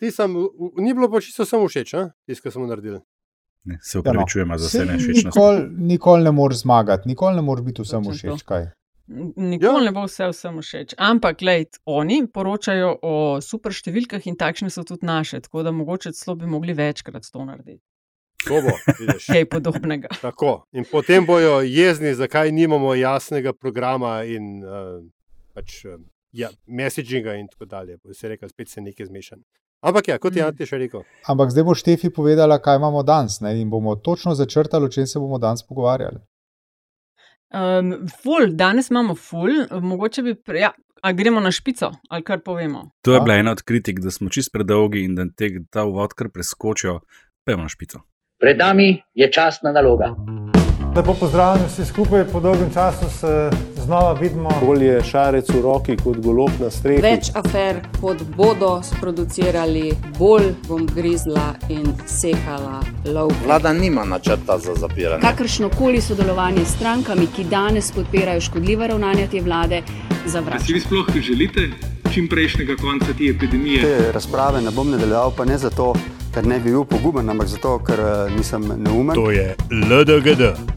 ti sam, ni bilo pa čisto samo všeč, tisto, kar smo naredili. Ne, se upravičujemo ja, no. za vse nešečnosti. Nikoli nikol ne moreš zmagati, nikoli ne moreš biti vsem všeč. Kaj? Nikoli ja. ne bo vse vsem všeč. Ampak, gled, oni poročajo o super številkah in takšne so tudi naše, tako da mogoče celo bi mogli večkrat to narediti. To bo, kaj podobnega. Tako. In potem bojo jezni, zakaj nimamo jasnega programa in uh, pač, uh, ja, messaginga in tako dalje. Bo se rekel, spet se nekaj zmešan. Ampak, ja, kot je mm. Ante še rekel. Ampak zdaj bo Štefi povedala, kaj imamo danes ne? in bomo točno začrtali, o čem se bomo danes pogovarjali. Um, ful, danes imamo ful, mogoče bi. Pre, ja. A gremo na špico, ali kar povemo? To je bila ena od kritik, da smo čist predolgi in da te, ta uvod kar preskočijo. Pejmo na špico. Pred nami je časna naloga. Lepo pozdravljeni vsi skupaj, po dolgem času se znova vidimo. Bolje šarec v roki kot golob na strehi. Več afer, kot bodo sproducirali, bolj bom grizla in sekala lov. Vlada nima načrta za zapiranje. Kakršno koli sodelovanje s strankami, ki danes podpirajo škodljiva ravnanja te vlade, zavračam. Si vi sploh želite čim prejšnjega konca te epidemije? Te razprave ne bom nadaljeval, pa ne zato. Ker ne bi bil poguben, ampak zato, ker eh, nisem neumen. To je LDGD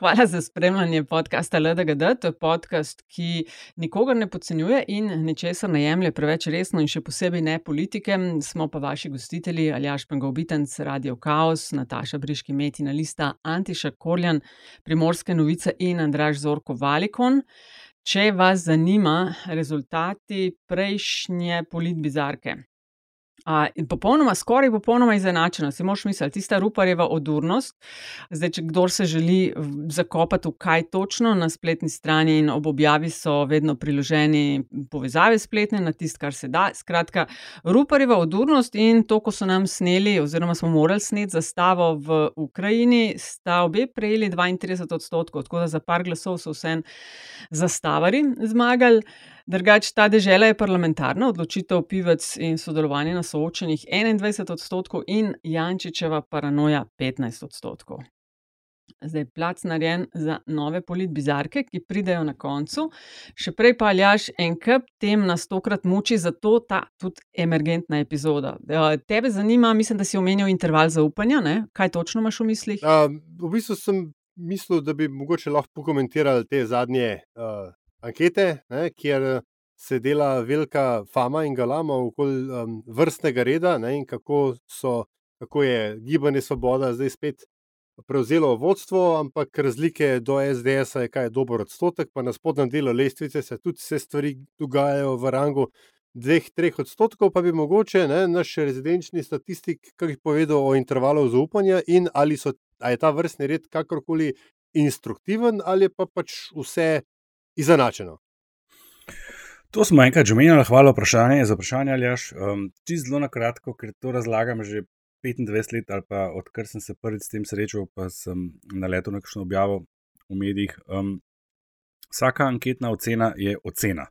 Hvala za spremljanje podcasta LDGD. To je podcast, ki nikogar ne podcenjuje in ničesar ne jemlje preveč resno, in še posebej ne politike. Smo pa vaši gostitelji, Aljaš Pengovitenc, Radio Chaos, Nataša Briški, Metina Lista, Antiša Korjan, Primorske novice in Andraž Zorko Valikon. Če vas zanima rezultati prejšnje politbizarke, In popolnoma, skoraj popolnoma izenačeno. Si moš misliti, tista ruparjeva odurnost. Zdaj, če kdo se želi zakopati v kaj točno na spletni strani, in ob objavi so vedno priloženi povezave spletne na tist, kar se da. Skratka, ruparjeva odurnost in to, ko so nam sneli, oziroma smo morali sneti zastavo v Ukrajini, sta obe prejeli 32 odstotkov, tako da za par glasov so vsem zastavari zmagali. Drugač, ta dežela je parlamentarna, odločitev pivec in sodelovanje na soočenih 21 odstotkov in Jančičeva paranoja 15 odstotkov. Zdaj je plac narejen za nove politbizarke, ki pridejo na koncu. Še prej pa aljaš en kup tem nas tokrat muči, zato ta tudi emergentna epizoda. Tebe zanima, mislim, da si omenil interval zaupanja. Ne? Kaj točno imaš v mislih? Uh, v bistvu sem mislil, da bi mogoče lahko pokomentiral te zadnje uh, ankete, ne, kjer se dela velika fama in galama okoli um, vrstnega reda ne, in kako, so, kako je gibanje Svoboda zdaj spet prevzelo vodstvo, ampak razlike do SDS je kaj dober odstotek, pa na spodnjem delu lestvice se tudi vse stvari dogajajo v rangu. Dveh, treh odstotkov, pa bi mogoče ne, naš rezidenčni statistik kaj povedal o intervalu zaupanja in ali, so, ali je ta vrstni red kakorkoli instruktiven ali pa pač vse izenačeno. To smo enkrat že omenjali, hvala vprašanje, za vprašanje ali jaš. Um, Čisto zelo na kratko, ker to razlagam že 25 let ali pa odkar sem se prvič s tem srečal, pa sem naletel na kakšno objavo v medijih. Um, vsaka anketna ocena je ocena.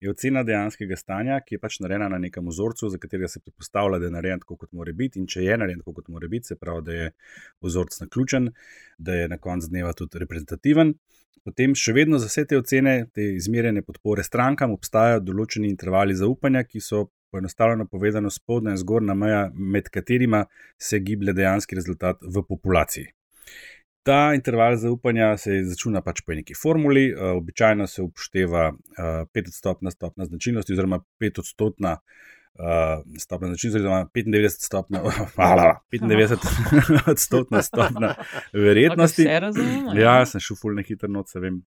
Je ocena dejanskega stanja, ki je pač narejena na nekem vzorcu, za katerega se predpostavlja, da je narejen tako, kot mora biti. In če je narejen tako, kot mora biti, se pravi, da je vzorec naključen, da je na koncu dneva tudi reprezentativen potem še vedno za vse te ocene, te izmerjene podpore strankam, obstajajo določeni intervali zaupanja, ki so poenostavljeno povedano spodnja in zgornja meja, med katerima se giblje dejanski rezultat v populaciji. Ta interval zaupanja se začne pač po neki formuli, uh, običajno se upošteva uh, eh, 5-odstotna stopna značilnosti, oziroma 5-odstotna uh, stopna značilnosti, oziroma 95 stopna, hvala, 95 odstotna stopna verjetnosti. Ja, sem šel fulno hitro noč, vem.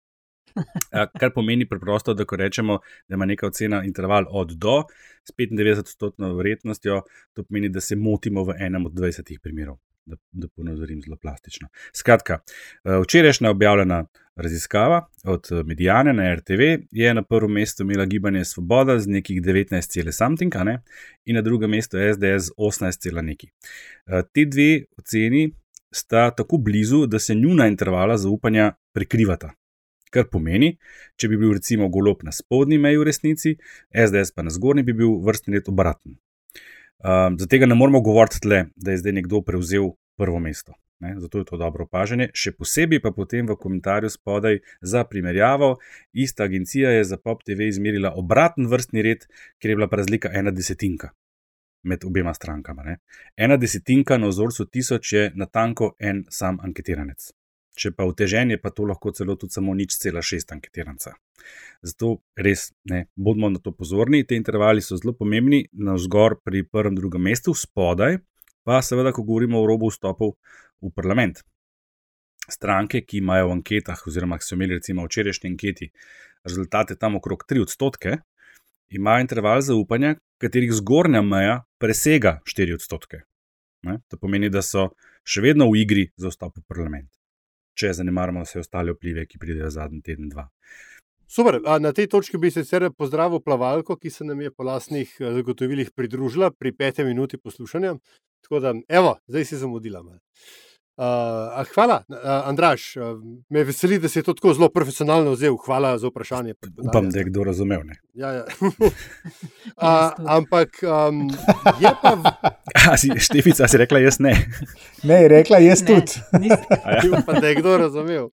Kar pomeni preprosto, da ko rečemo, da ima neka ocena interval od do s 95 odstotno verjetnostjo, to pomeni, da se motimo v enem od 20 primerov. Da, da ponazorim zelo plastično. Skratka, včerajšnja objavljena raziskava od eh, Medijane na RTV je na prvem mestu imela gibanje Svoboda z nekih 19,something, ne? in na drugem mestu SDS 18,neki. Eh, te dve oceni sta tako blizu, da se njuna intervala zaupanja prekrivata. Kar pomeni, če bi bil recimo golob na spodnji meji v resnici, SDS pa na zgornji, bi bil vrstni red obraten. Um, Zato ne moramo govoriti, tle, da je zdaj nekdo prevzel prvo mesto. Ne? Zato je to dobro opažanje. Še posebej pa potem v komentarju spodaj za primerjavo. Ista agencija je za Pop TV izmerila obraten vrstni red, kjer je bila pa razlika ena desetinka med obema strankama. Ne? Ena desetinka na vzorcu tisoč je natanko en sam anketiranec. Če pa utežen je, pa to lahko celo tudi samo nič cela šest anketiranca. Zato res ne, bodimo na to pozorni. Te intervali so zelo pomembni, na vzgor pri prvem, drugem mestu, spodaj pa seveda, ko govorimo o robu vstopov v parlament. Stranke, ki imajo v anketah, oziroma ki so imeli recimo v včerajšnji anketi rezultate tam okrog 3 odstotke, imajo interval zaupanja, katerih zgornja meja presega 4 odstotke. Ne? To pomeni, da so še vedno v igri za vstop v parlament, če zanemarimo vse ostale vplive, ki pridejo zadnji teden, dva. Super. Na tej točki bi sicer pozdravil plavalko, ki se nam je po lastnih eh, zagotovilih pridružila pri peti minuti poslušanja. Tako da, evo, zdaj si zamudila. Uh, hvala, uh, Andraš. Uh, me veseli, da si to tako zelo profesionalno vzel. Hvala za vprašanje. Upam, da je kdo razumel. Ja, ja. uh, ampak um, je pa. V... A, si, Štefica si rekla, jaz ne. Ne, rekla jaz tudi. Upam, da je kdo razumel.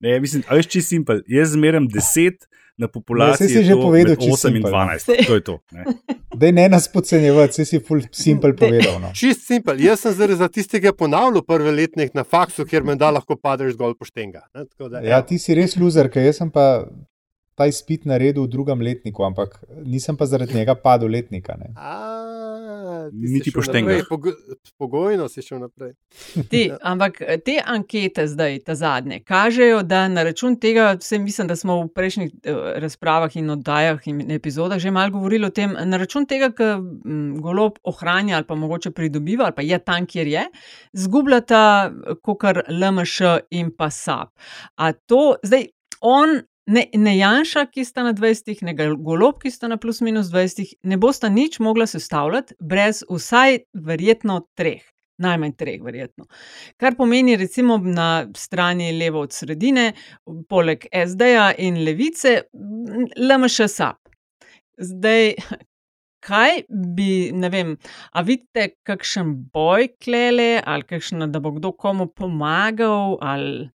Ne, mislim, da je čisto simpel. Jaz zmerjam deset na populaciji. Ne, si že povedal, 8 in 12. To je to. Ne? Da ne nas podcenjevati, si full simpel povedal. No. Čist simpel. Jaz sem zdaj za tistega ponavljal prve letnik na faksu, kjer me da lahko padeš zgolj poštenga. Ne, da, ja, ti si res loser, ker jaz sem pa ta izpit naredil v drugem letniku, ampak nisem pa zaradi njega padel letnika. Niti poštenega. Pogojno si šel naprej. Ti, ampak te ankete zdaj, ta zadnje, kažejo, da na račun tega, vse mislim, da smo v prejšnjih razpravah in oddajah in epizodah že malo govorili o tem, na račun tega, ker golob ohranja ali pa mogoče pridobiva ali pa je tam, kjer je, zgubljata kot LMŠ in pa SAP. A to zdaj. On ne, ne Janša, ki sta na 20, ne Golob, ki sta na plus minus 20, ne bosta nič mogla sestavljati brez vsaj verjetno treh. Najmanj treh, verjetno. Kar pomeni, recimo na strani levo od sredine, poleg SD-ja in levice, LMŠ SAP. Zdaj, kaj bi, ne vem, a vidite, kakšen boj klele, ali kakšen, da bo kdo komu pomagal, ali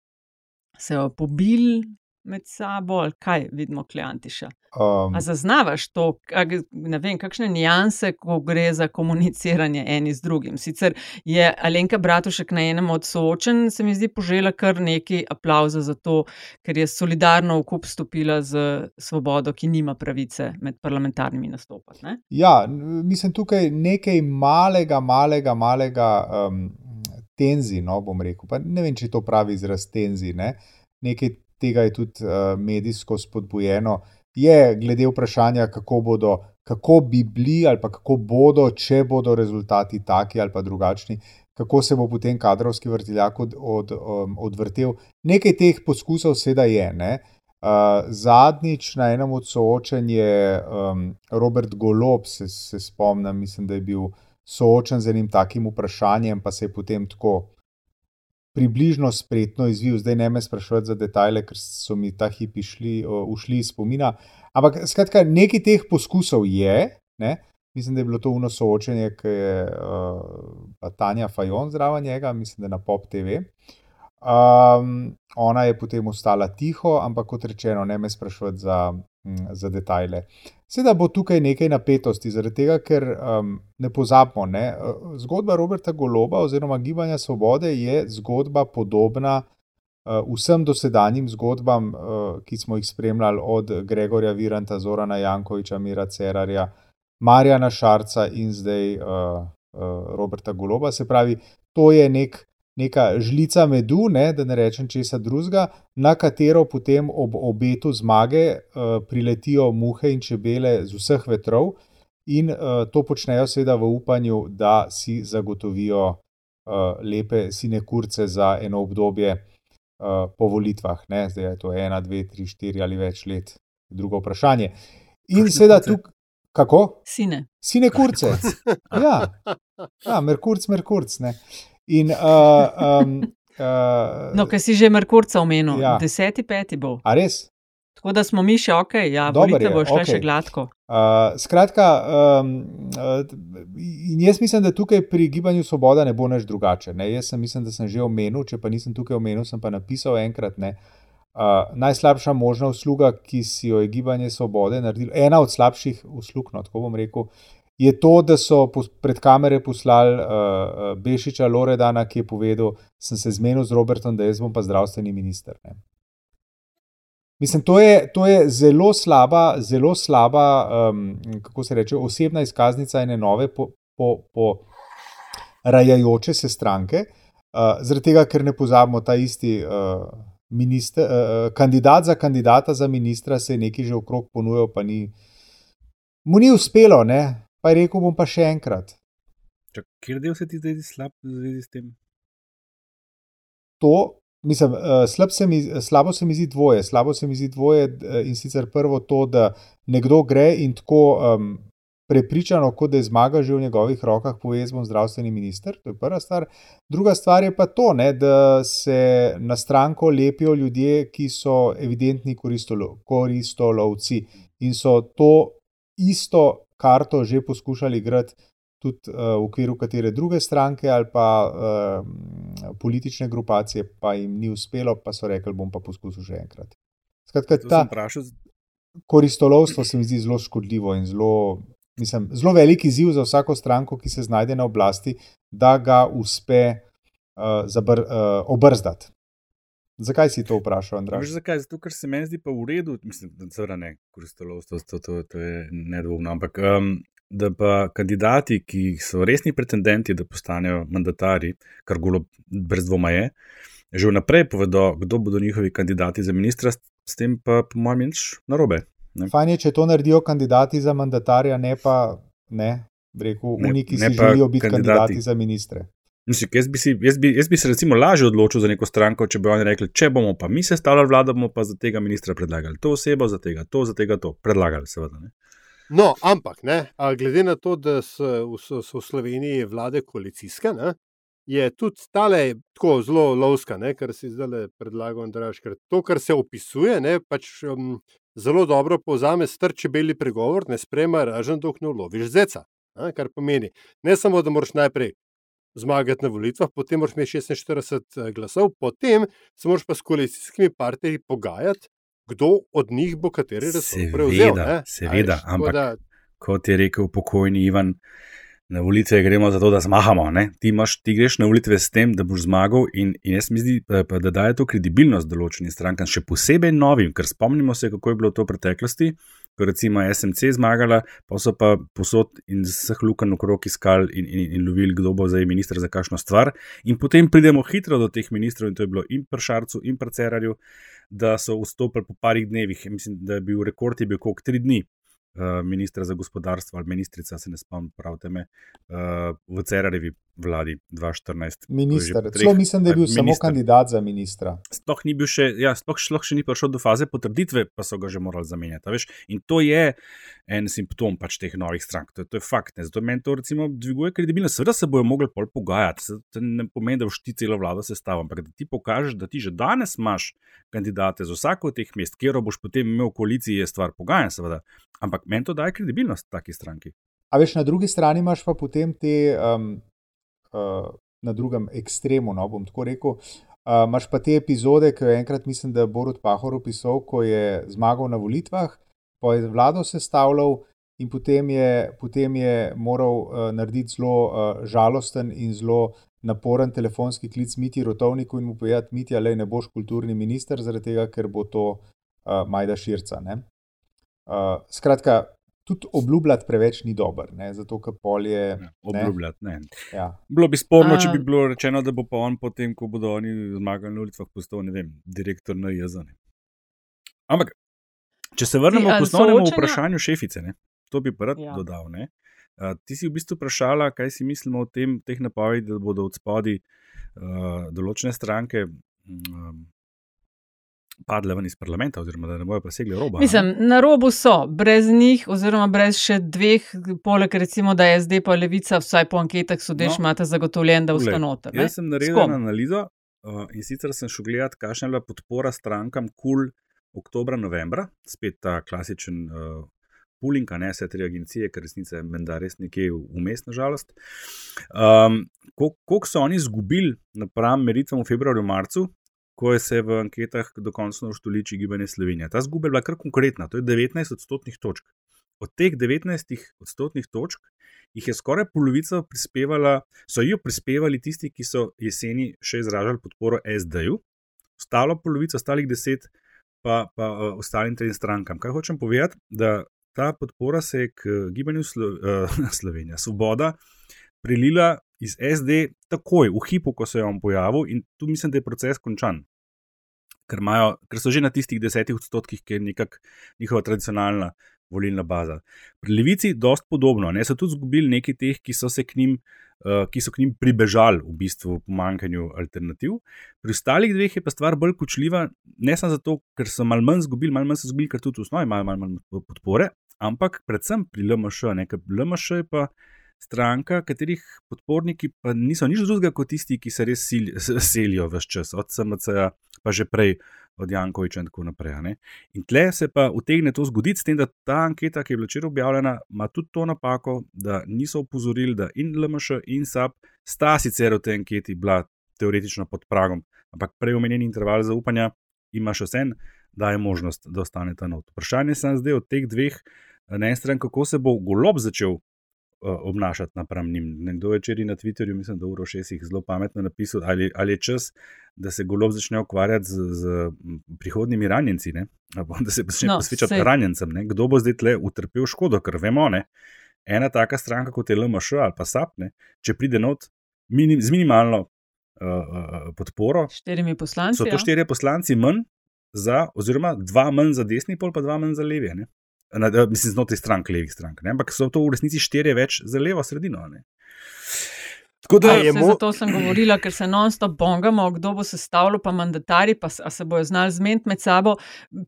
se bo pobil med sabo, ali kaj vidimo, kleantiša. Um, a zaznavaš to, kak, ne vem, kakšne nijanse, ko gre za komuniciranje eni z drugim. Sicer je Alenka Bratušek na enem od soočen, se mi zdi, požela kar nekaj aplauza za to, ker je solidarno v kup stopila z svobodo, ki nima pravice med parlamentarnimi nastopi. Ja, mislim, tukaj nekaj malega, malega, malega. Um, Tenzi, no, bom rekel. Pa ne vem, če to pravi izraz tenzi. Ne? Nekaj tega je tudi uh, medijsko spodbujeno, je glede vprašanja, kako, bodo, kako bi bili ali kako bodo, če bodo rezultati taki ali pa drugačni, kako se bo potem kadrovski vrtiljak od, od, um, odvrtel. Nekaj teh poskusov seveda je. Uh, zadnjič na enem od soočenj je um, Robert Golob, se, se spomnim, mislim, da je bil soočen z enim takim vprašanjem, pa se je potem tako približno spretno izvil, zdaj ne me sprašujete za detajle, ker so mi ta hipi šli, ušli iz spomina. Ampak skratka, nekaj teh poskusov je, ne? mislim, da je bilo to uno soočenje, ki je uh, Tanja Fajon zraven njega, mislim, da na Pop TV. Um, ona je potem ostala tiho, ampak kot rečeno, ne me sprašujete za, za detajle. Seveda bo tukaj nekaj napetosti, zaradi tega, ker um, ne pozabimo, ne, zgodba Roberta Goloba oziroma Gibanja Svobode je zgodba podobna uh, vsem dosedanjim zgodbam, uh, ki smo jih spremljali od Gregorja Viranta, Zorana Jankoviča, Mira Cerarja, Marjana Šarca in zdaj uh, uh, Roberta Goloba. Se pravi, to je nek neka žlica medu, ne, da ne rečem česa drugega, na katero potem ob obetu zmage uh, priletijo muhe in čebele z vseh vetrov, in uh, to počnejo seveda v upanju, da si zagotovijo uh, lepe sinekurce za eno obdobje uh, po volitvah. Ne. Zdaj je to ena, dve, tri, štiri ali več let, drugo vprašanje. In seveda tukaj. Kako? Sine. Sine kurce. Ja, ja Merkurc, Merkurc. Ne. In, uh, um, uh, no, ker si že Merkurca omenil, ja. deseti, peti bo. A res? Tako da smo mi še ok, ja, volite bo šle okay. še gladko. Uh, skratka, um, uh, in jaz mislim, da tukaj pri Gibanju Svoboda ne bo nič drugače. Ne? Jaz sem, mislim, da sem že omenil, če pa nisem tukaj omenil, sem pa napisal enkrat. Uh, najslabša možna usluga, ki si jo je Gibanje Svobode naredilo, ena od slabših uslug, no, tako bom rekel, je to, da so pred kamere poslali uh, Bešiča Loredana, ki je povedal, da sem se zmenil z Robertom, da jaz bom pa zdravstveni minister. Ne? Mislim, to je, to je zelo slaba, zelo slaba, um, kako se reče, osebna izkaznica ene nove, po, po, po rajajoče se stranke. Uh, zaradi tega, ker ne pozabimo, ta isti uh, minister, uh, kandidat za kandidata za ministra se je nekaj že okrog ponujal, pa ni, mu ni uspelo, ne? Pa rekel, bom pa še enkrat. Kjer del se ti zdaj slab v zvezi s tem? To, Mislim, uh, se mi, slabo se mi zdi dvoje. Slabo se mi zdi dvoje uh, in sicer prvo to, da nekdo gre in tako um, prepričano, kot da je zmaga že v njegovih rokah, poje z bom zdravstveni minister. To je prva stvar. Druga stvar je pa to, ne, da se na stranko lepijo ljudje, ki so evidentni koristolo, koristolovci in so to isto karto že poskušali igrati tudi uh, v okviru katere druge stranke ali pa uh, politične grupacije, pa jim ni uspelo, pa so rekli, bom pa poskusil še enkrat. Skratka, ta koristolovstvo se mi zdi zelo škodljivo in zelo, mislim, zelo velik izziv za vsako stranko, ki se znajde na oblasti, da ga uspe uh, zabr, uh, obrzdati. Zakaj si to vprašal, Andrej? Zakaj? Zato, ker se meni zdi pa v redu, mislim, da se vrne koristolovstvo, to, to, to je nedvomno. Ampak um, da pa kandidati, ki so resni pretendenti, da postanejo mandatari, kar golo brez dvoma je, že vnaprej povedo, kdo bodo njihovi kandidati za ministra, s tem pa, po mojem, nič narobe. Fajn je, če to naredijo kandidati za mandatarja, ne pa ne, rekel, oni, ki si želijo biti kandidati. kandidati za ministre. Mislim, jaz, bi si, jaz, bi, jaz bi se recimo lažje odločil za neko stranko, če bi oni rekli, če bomo pa mi sestavljali vlado, bomo pa za tega ministra predlagali to osebo, za tega to, za tega to. Predlagali, seveda. Ne. No, ampak, ne, glede na to, da so, so, so v Sloveniji vlade koalicijske, ne, je tudi tale tako zelo lovska, ne, kar si zdaj predlagal, Andraš, ker to, kar se opisuje, ne, pač um, zelo dobro povzame strči beli pregovor, ne sprema ražen, dok ne uloviš zeca. Kar pomeni, ne samo, da moraš najprej zmagati na volitvah, potem moraš imeti 46 eh, glasov, potem se moraš pa s koalicijskimi partnerji pogajati kdo od njih bo kateri resor prevzel. Seveda, seveda ampak da... kot je rekel pokojni Ivan, na volitve gremo zato, da zmagamo. Ti, imaš, ti greš na volitve s tem, da boš zmagal in, in jaz mi zdi, da, da daje to kredibilnost določenim strankam, še posebej novim, ker spomnimo se, kako je bilo to v preteklosti. Ko recimo SMC zmagala, pa so pa posod in z vseh lukenj okrog iskali in, in, in lovili, kdo bo zdaj ministr za kakšno stvar. In potem pridemo hitro do teh ministrov, in to je bilo in pri Šarcu, in pri Cerarju, da so vstopili po parih dnevih. Mislim, da je bil rekord, je bil koliko tri dni. Uh, ministra za gospodarstvo ali ministrica, se ne spomnim, pravite me, uh, v Cerarjevi vladi 2014. Minister, celo mislim, da je bil minister. samo kandidat za ministra. Sploh ni bil še, ja, sploh, sploh še ni prišel do faze potrditve, pa so ga že morali zamenjati. Veš? In to je en simptom pač teh novih strank, to, to je fakt. Ne? Zato meni to recimo dviguje kredibilnost. Seveda se bojo mogli pol pogajati, to ne pomeni, da boš ti celo vlado sestavil, ampak da ti pokažeš, da ti že danes imaš kandidate za vsako od teh mest, kjer boš potem imel v koaliciji, je stvar pogajanj, seveda. Ampak meni to daje kredibilnost taki stranki. A veš, na drugi strani imaš pa potem te um, uh, na drugem ekstremu, no bom tako rekel. Uh, Máš pa te epizode, ki je enkrat, mislim, da je Borod Pahor opisal, ko je zmagal na volitvah, pa je vlado sestavljal in potem je, potem je moral uh, narediti zelo uh, žalosten in zelo naporen telefonski klic Miti Rotovniku in mu povedati, Miti, ali ne boš kulturni minister, zaradi tega, ker bo to uh, Majda Širca. Uh, skratka, tudi obljubljati preveč ni dobro, zato ker polje. Ja, obljubljati ne. Ja. Bilo bi sporno, če bi bilo rečeno, da bo pa on potem, ko bodo oni zmagali na ulicah, postal vem, direktor na jezone. Ampak, če se vrnemo k osnovnemu vprašanju šefice, ne? to bi rad ja. dodal. Ne? Ti si v bistvu vprašala, kaj si mislimo o tem, teh napovedih, da bodo od spodaj uh, določene stranke um, padle ven iz parlamenta, oziroma da ne bojo presegli roba. Mislim, na robu so, brez njih, oziroma brez še dveh, poleg recimo, da je zdaj pa levica, vsaj po anketah sodeč, no, imate zagotovljen, da ustanota. Jaz sem naredil analizo uh, in sicer sem šel gledati, kakšna je bila podpora strankam KUL. Oktober, novembra, spet ta klasičen uh, pooling, ne vse tri agencije, ker resnice je menda res nekje vmes, nažalost. Um, Koliko so oni izgubili napram meritvam v februarju, marcu, ko je se v anketah dokončno uštoliči gibanje Slovenije. Ta zguba je bila kar konkretna, to je 19 odstotnih točk. Od teh 19 odstotnih točk jih je skoraj polovica prispevala, so jo prispevali tisti, ki so jeseni še izražali podporo SD-ju, ostalo polovico, ostalih 10 pa, pa uh, ostalim trem strankam. Kaj hočem povedati, da ta podpora se je k gibanju Slo uh, Slovenija, Svoboda, prilila iz SD takoj, v hipu, ko se je on pojavil, in tu mislim, da je proces končan. Ker, imajo, ker so že na tistih desetih odstotkih, ki je nekako njihova tradicionalna volilna baza. Pri Levici je dost podobno, ne so tudi izgubili nekaj teh, ki so se k njim, uh, ki so k njim pribežali v bistvu v pomankanju alternativ. Pri ostalih dveh je pa stvar bolj kočljiva, ne samo zato, ker so malo manj izgubili, malo manj so izgubili, ker tudi v osnovi imajo malo manj podpore, ampak predvsem pri LMŠ, ne, ker LMŠ je pa stranka, katerih podporniki pa niso nič drugega kot tisti, ki se res selijo v vse čas, od SMC-ja, pa že prej od Jankoviča in tako naprej. Ne? In tle se pa utegne to zgoditi, s tem, da ta anketa, ki je bila včeraj objavljena, ima tudi to napako, da niso opozorili, da in LMŠ in SAP sta sicer v tej anketi bila teoretično pod pragom, ampak prej omenjeni interval zaupanja ima še vsem, da je možnost, da ostane ta not. Vprašanje se zdaj od teh dveh. Na eni strani, kako se bo golob začel obnašati napram njim. Nekdo je včeraj na Twitterju, mislim, da uro šest jih zelo pametno napisal, ali, ali je čas, da se golob začne ukvarjati z, z prihodnimi ranjenci, ne? da se začne no, posvečati ranjencem. Ne? Kdo bo zdaj tle utrpel škodo, ker vemo, ne? ena taka stranka kot je LMŠ ali pa SAP, ne? če pride not minim, z minimalno uh, podporo, poslanci, so to ja. štirje poslanci manj. Za, oziroma, dva manj za desni, pol pa dva manj za levi na, mislim, znotraj strank, levih strank. Ne? Ampak so to v resnici štirje več za levo sredino. Ne? Tako da je mo... Zato sem govorila, ker se non-stop bongamo, kdo bo sestavljal, pa mandatari, pa se bojo znali zmeniti med sabo,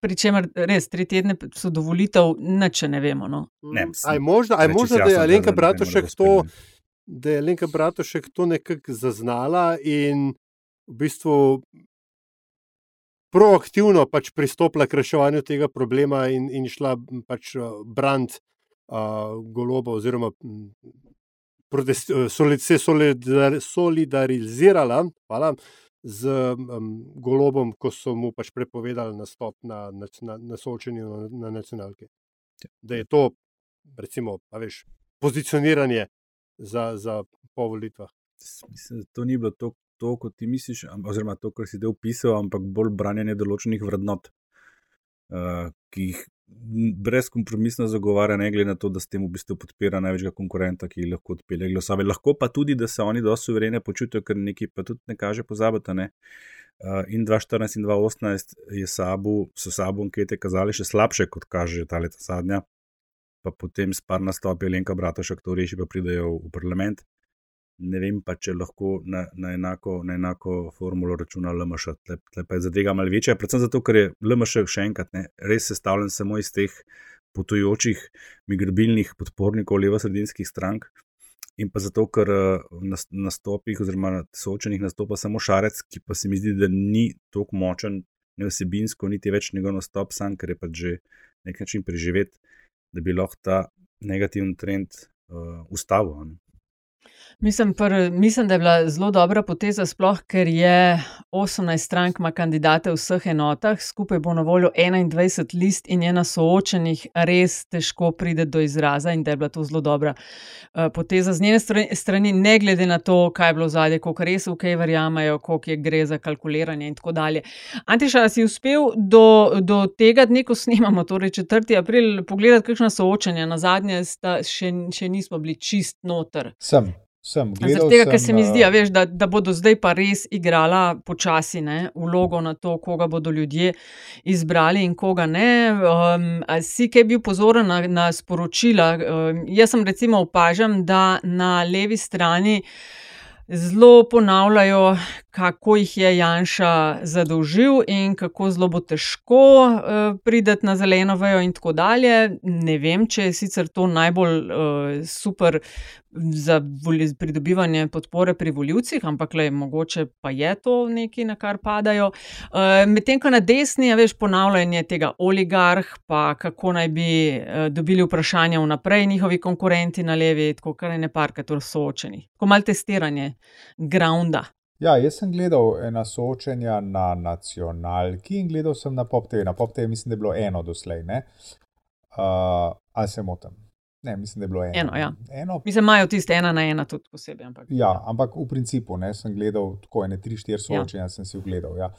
pri čemer res tri tedne so dovolitev, nič ne vemo. No. Ne, aj možno, aj možno da je Alenka Bratušek to, da je Alenka Bratušek to nekako zaznala in v bistvu proaktivno pač pristopila k reševanju tega problema in, in šla pač brand uh, goloba, oziroma protest, solid, se solidar, solidarizirala hvala, z um, golobom, ko so mu pač prepovedali nastop na, na, na, soočenju na, na nacionalke. Da je to, recimo, veš, pozicioniranje za, za po volitvah. Mislim, to ni bilo tako to, kot ti misliš, oziroma to, kar si ti opisal, ampak bolj branjenje določenih vrednot, uh, ki jih brezkompromisno zagovarja, ne glede na to, da s tem v bistvu podpira največjega konkurenta, ki lahko odpelje glasove. Lahko pa tudi, da se oni dosto suverene počutijo, ker nekaj pa tudi ne kaže pozabiti. Ne? Uh, in 2014 in 2018 sabu, so sabo ankete kazali še slabše, kot kaže ta leta zadnja. Pa potem s par nastopi Lenka Bratoša, kdo reši, pa pridejo v parlament ne vem pa, če lahko na, na, enako, na enako formulo računa LMŠ. Tle pa je zadeva malo večja, predvsem zato, ker je LMŠ še enkrat ne, res sestavljen samo iz teh potujočih, migrabilnih podpornikov levo-sredinskih strank. In pa zato, ker na nastopih, oziroma na soočenih nastopa samo šarec, ki pa se mi zdi, da ni tako močen, ne vsebinsko, niti več njegov nastop, sam, ker je pač že nek način preživeti, da bi lahko ta negativen trend uh, ustavil. Mislim, pr, mislim, da je bila zelo dobra poteza, sploh ker je 18 strank ima kandidate v vseh enotah, skupaj bo na voljo 21 list in je na soočenih res težko pride do izraza in da je bila to zelo dobra uh, poteza z njene strani, ne glede na to, kaj je bilo zadje, koliko res v kaj verjamajo, koliko je gre za kalkuliranje in tako dalje. Antiša, si uspel do, do tega dne, ko snimamo, torej 4. april, pogledati, kakšna soočanja, na zadnje še, še nismo bili čist noter. Sem. Sem, Zaradi tega, ker se mi zdi, veš, da, da bodo zdaj pa res igrala počasi ne, vlogo na to, koga bodo ljudje izbrali in koga ne. Um, si kaj bil pozoren na, na sporočila? Um, jaz sem recimo opažam, da na levi strani zelo ponavljajo, kako jih je Janša zadolžil in kako zelo bo težko uh, priti na zeleno vejo, in tako dalje. Ne vem, če je sicer to najbolj uh, super za pridobivanje podpore pri voljivcih, ampak le mogoče pa je to nekaj, na kar padajo. Uh, Medtem ko na desni je veš ponavljanje tega oligarh, pa kako naj bi uh, dobili vprašanja vnaprej njihovi konkurenti na levi, tako kar je ne parkrat soočeni. Ko mal testiranje grounda. Ja, jaz sem gledal ena soočenja na nacionalki in gledal sem na PopTV. Na PopTV mislim, da je bilo eno doslej. Uh, ali se motim? Ne, mislim, da je bilo eno. eno, ja. eno. Mislim, imajo tiste ena na ena tudi posebej. Ampak, ja, ampak v principu ne, sem gledal tako ene tri, štiri soočenja, ja. sem si ogledal. Ja.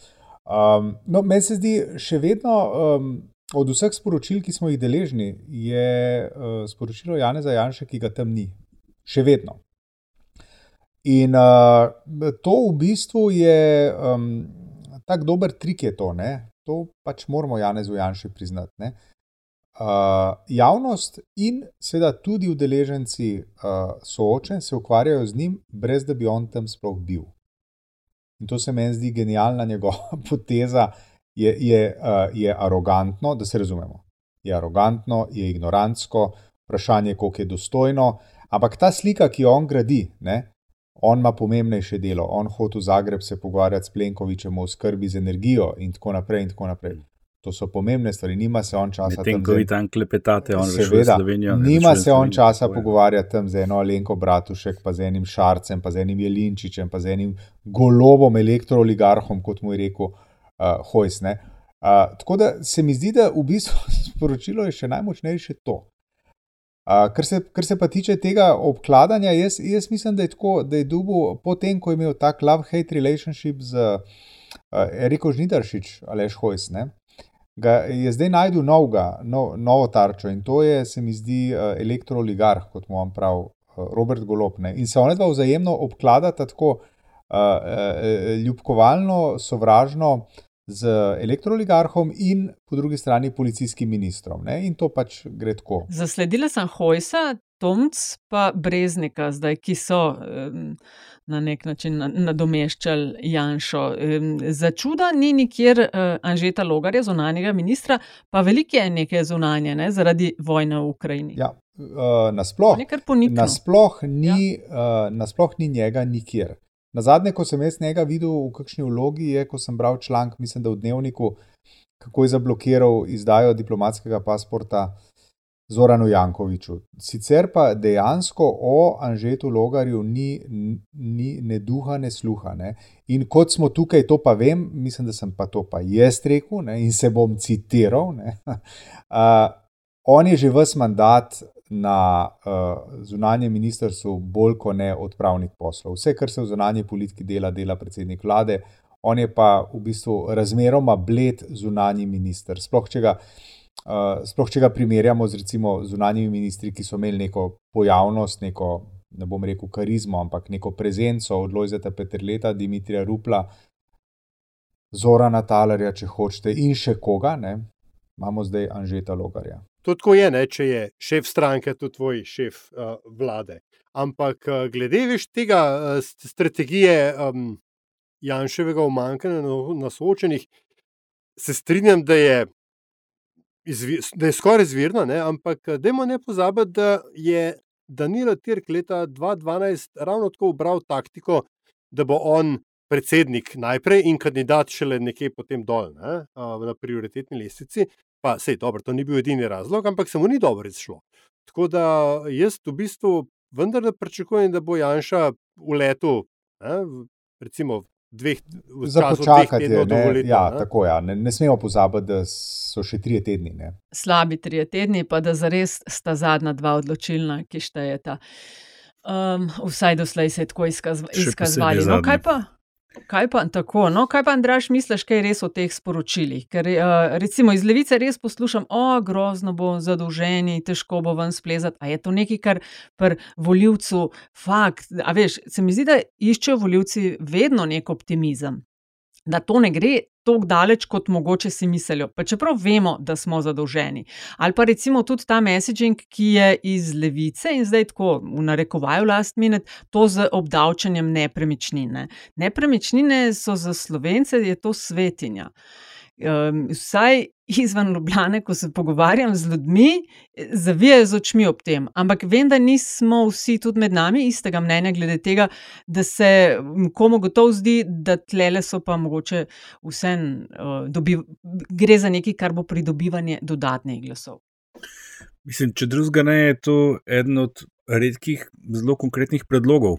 Um, no, meni se zdi še vedno. Um, Od vseh sporočil, ki smo jih deležni, je uh, sporočilo Janeza Janša, ki ga tam ni, še vedno. In uh, to v bistvu je um, tako dober trik, je to. Ne? To pač moramo Janezu Janšu priznati. Uh, javnost in seveda tudi udeleženci uh, soočen se ukvarjajo z njim, brez da bi on tam sploh bil. In to se meni zdi genialna njegova poteza, je, je, uh, je arogantno, da se razumemo. Je arogantno, je ignorantsko, vprašanje, koliko je dostojno. Ampak ta slika, ki jo on gradi, ne, on ima pomembnejše delo, on hodi v Zagreb se pogovarjati s Plenkovičem o skrbi z energijo in tako naprej. In tako naprej. To so pomembne stvari, nima se on časa. Tem, ko vi tam klepetate, on v Slovenijo. Nima se on časa pogovarjati tam z eno Alenko Bratušek, pa z enim Šarcem, pa z enim Jelinčičem, pa z enim golobom elektrooligarhom, kot mu je rekel uh, Hojs. Uh, tako da se mi zdi, da v bistvu sporočilo je še najmočnejše to. Uh, kar, se, kar se pa tiče tega obkladanja, jaz, jaz mislim, da je tako, da je Dubu, potem ko je imel tak love-hate relationship z uh, Eriko Žnidaršič, Aleš Hojs, ne, ga je zdaj najdel novega, no, novo tarčo in to je, se mi zdi, uh, elektrooligarh, kot mu vam pravi uh, Robert Golopne. In se ona dva vzajemno obkladata tako uh, uh, ljubkovalno, sovražno, z elektrooligarhom in po drugi strani policijskim ministrom. Ne? In to pač gre tako. Zasledila sem Hojsa, Tomc, pa Breznika, zdaj, ki so um, na nek način nadomeščali Janšo. Um, za čuda ni nikjer uh, Anžeta Logarja, zunanjega ministra, pa veliko je neke zunanje, ne? zaradi vojne v Ukrajini. Ja. Uh, nasploh, nasploh, ni, ja. uh, nasploh ni njega nikjer. Na zadnje, ko sem jaz njega videl v kakšni vlogi, je, ko sem bral članek, mislim, da v dnevniku, kako je zablokiral izdajo diplomatskega pasporta Zoranu Jankoviču. Sicer pa dejansko o Anžetu Logarju ni, ni ne duha, ne sluha. Ne. In kot smo tukaj, to pa vem, mislim, da sem pa to pa jaz rekel ne, in se bom citiral. Uh, on je že vse mandat na uh, zunanjem ministrstvu bolj kot ne odpravnik poslov. Vse, kar se v zunanji politiki dela, dela predsednik vlade, on je pa v bistvu razmeroma bled zunanji minister. Sploh če ga, uh, sploh, če ga primerjamo z recimo zunanjimi ministri, ki so imeli neko pojavnost, neko, ne bom rekel karizmo, ampak neko prezenco od Lojzeta Petrleta, Dimitrija Rupla, Zora Natalarja, če hočete, in še koga, ne? imamo zdaj Anžeta Logarja. To tako je, ne, če je šef stranke, tudi tvoj šef uh, vlade. Ampak uh, glede veš tega uh, strategije um, Janševega umankanja na, na soočenih, se strinjam, da je, izvi, da je skoraj izvirno, ne, ampak dajmo ne pozabiti, da je Danilo Tirk leta 2012 ravno tako ubral taktiko, da bo on predsednik najprej in kandidat šele nekje potem dol ne, na prioritetni lestvici. Pa sej dobro, to ni bil edini razlog, ampak se mu ni dobro izšlo. Tako da jaz v bistvu vendar pričakujem, da bo Janša v letu, ne, recimo. Za počakati je, ne, letu, ja, ne? Tako, ja. Ne, ne smemo pozabiti, da so še tri tedni. Ne. Slabi tri tedni, pa da zares sta zadnja dva odločilna, ki štejeta. Um, vsaj doslej se je tako izkazovali. No, kaj pa? Kaj pa tako? No, kaj pa, Andraš, misliš, kaj je res o teh sporočilih? Ker uh, recimo iz levice res poslušam, o, grozno bo zadolženi, težko bo ven splezati. A je to nekaj, kar pri voljivcu fakt? A veš, se mi zdi, da iščejo voljivci vedno nek optimizem. Da to ne gre tako daleč, kot mogoče si mislijo, pa čeprav vemo, da smo zadolženi. Ali pa recimo tudi ta messaging, ki je iz levice in zdaj tako v narekovaju last minute, to z obdavčanjem nepremičnine. Nepremičnine so za slovence, je to svetinja. Um, vsaj izven Ljubljana, ko se pogovarjam z ljudmi, zavijajo z očmi ob tem. Ampak vem, da nismo vsi tudi med nami istega mnenja glede tega, da se komu gotovo zdi, da tlele so pa mogoče vse uh, gre za nekaj, kar bo pridobivanje dodatnih glasov. Mislim, če drugega ne, je to eden od redkih, zelo konkretnih predlogov,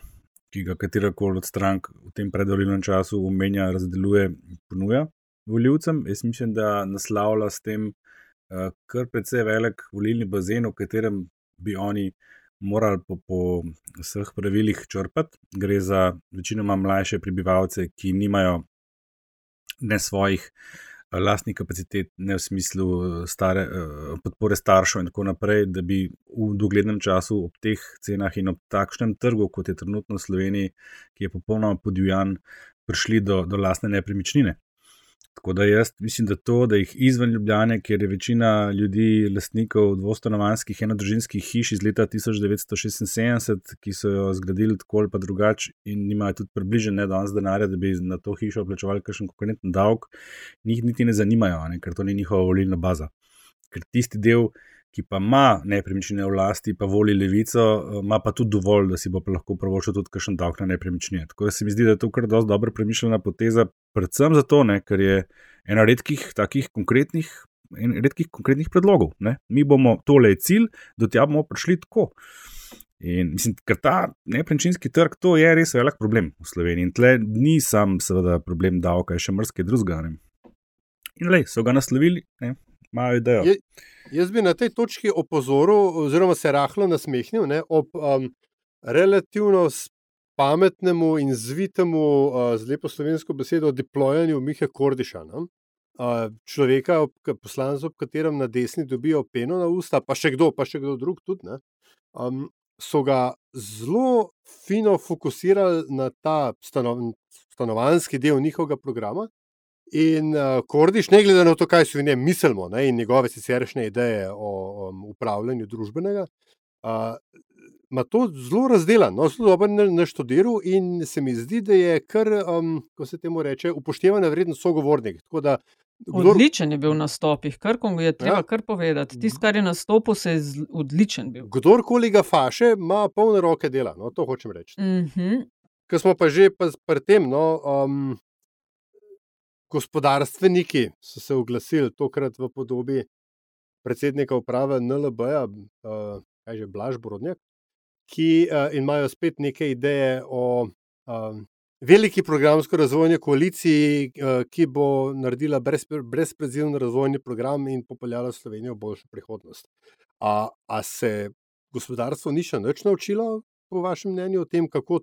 ki ga katerakoli od strank v tem predvolilnem času omenja, razdeluje in ponuja voljivcem. Jaz mislim, da naslavlja s tem uh, kar precej velik volilni bazen, v katerem bi oni morali po, po vseh pravilih črpati. Gre za večinoma mlajše prebivalce, ki nimajo ne svojih uh, lastnih kapacitet, ne v smislu uh, stare, podpore staršev in tako naprej, da bi v doglednem času ob teh cenah in ob takšnem trgu, kot je trenutno v Sloveniji, ki je popolnoma podivjan, prišli do, do lastne nepremičnine. Tako da jaz mislim, da to, da jih izven Ljubljane, kjer je večina ljudi, lastnikov dvostanovanskih enodružinskih hiš iz leta 1976, ki so jo zgradili tako ali pa drugače in nimajo tudi približno ne danes denarja, da bi na to hišo plačevali kakšen konkurenten davek, njih niti ne zanimajo, ne, ker to ni njihova volilna baza. Ker tisti del, ki pa ima nepremičnine v lasti, pa voli levico, ima pa tudi dovolj, da si bo lahko pravočil tudi kakšen davek na nepremičnine. Tako da se mi zdi, da je to kar dosti dobro premišljena poteza, predvsem zato, ne, ker je ena redkih takih konkretnih. In redkih konkretnih predlogov. Ne? Mi bomo tole cilj, do tja bomo prišli tako. In mislim, ker ta nepremičninski trg, to je res velik problem v Sloveniji. In tle ni sam, seveda, problem davka, je še mrske drugega. In le, so ga naslovili, imajo idejo. Je, Jaz bi na tej točki opozoril, oziroma se rahlo nasmehnil ne, ob um, relativno pametnemu in zvitemu, uh, z lepo slovensko besedo, deployanju Miha Kordiša. Ne. Uh, človeka, poslanca, ob katerem na desni dobijo peno na usta, pa še kdo, pa še kdo drug tudi. Ne, um, so ga zelo fino fokusirali na ta stanov, stanovanski del njihovega programa, In uh, Kordiš, ne glede na to, kaj si v njem mislimo ne, in njegove siceršnje ideje o um, upravljanju družbenega, uh, ima to zelo razdeljeno, no, zelo dobro naštudiral in se mi zdi, da je kar, um, ko se temu reče, upoštevana vrednost sogovornik. Da, kdor... Odličen je bil na stopih, kar je treba ja. kar povedati. Tisti, kar je na stopu, se je odličen bil. Kdorkoli ga faše, ima polne roke dela, no, to hočem reči. Mm -hmm. Ker smo pa že pri tem, no, um, gospodarstveniki so se oglasili, tokrat v podobi predsednika uprave NLB, uh, kaj že Blaž Brodnjak, ki uh, imajo spet neke ideje o uh, veliki programsko-razvojni koaliciji, uh, ki bo naredila brezprezivni razvojni program in popeljala Slovenijo v boljšo prihodnost. A, a se gospodarstvo ni še nič naučilo, po vašem mnenju, o tem, kako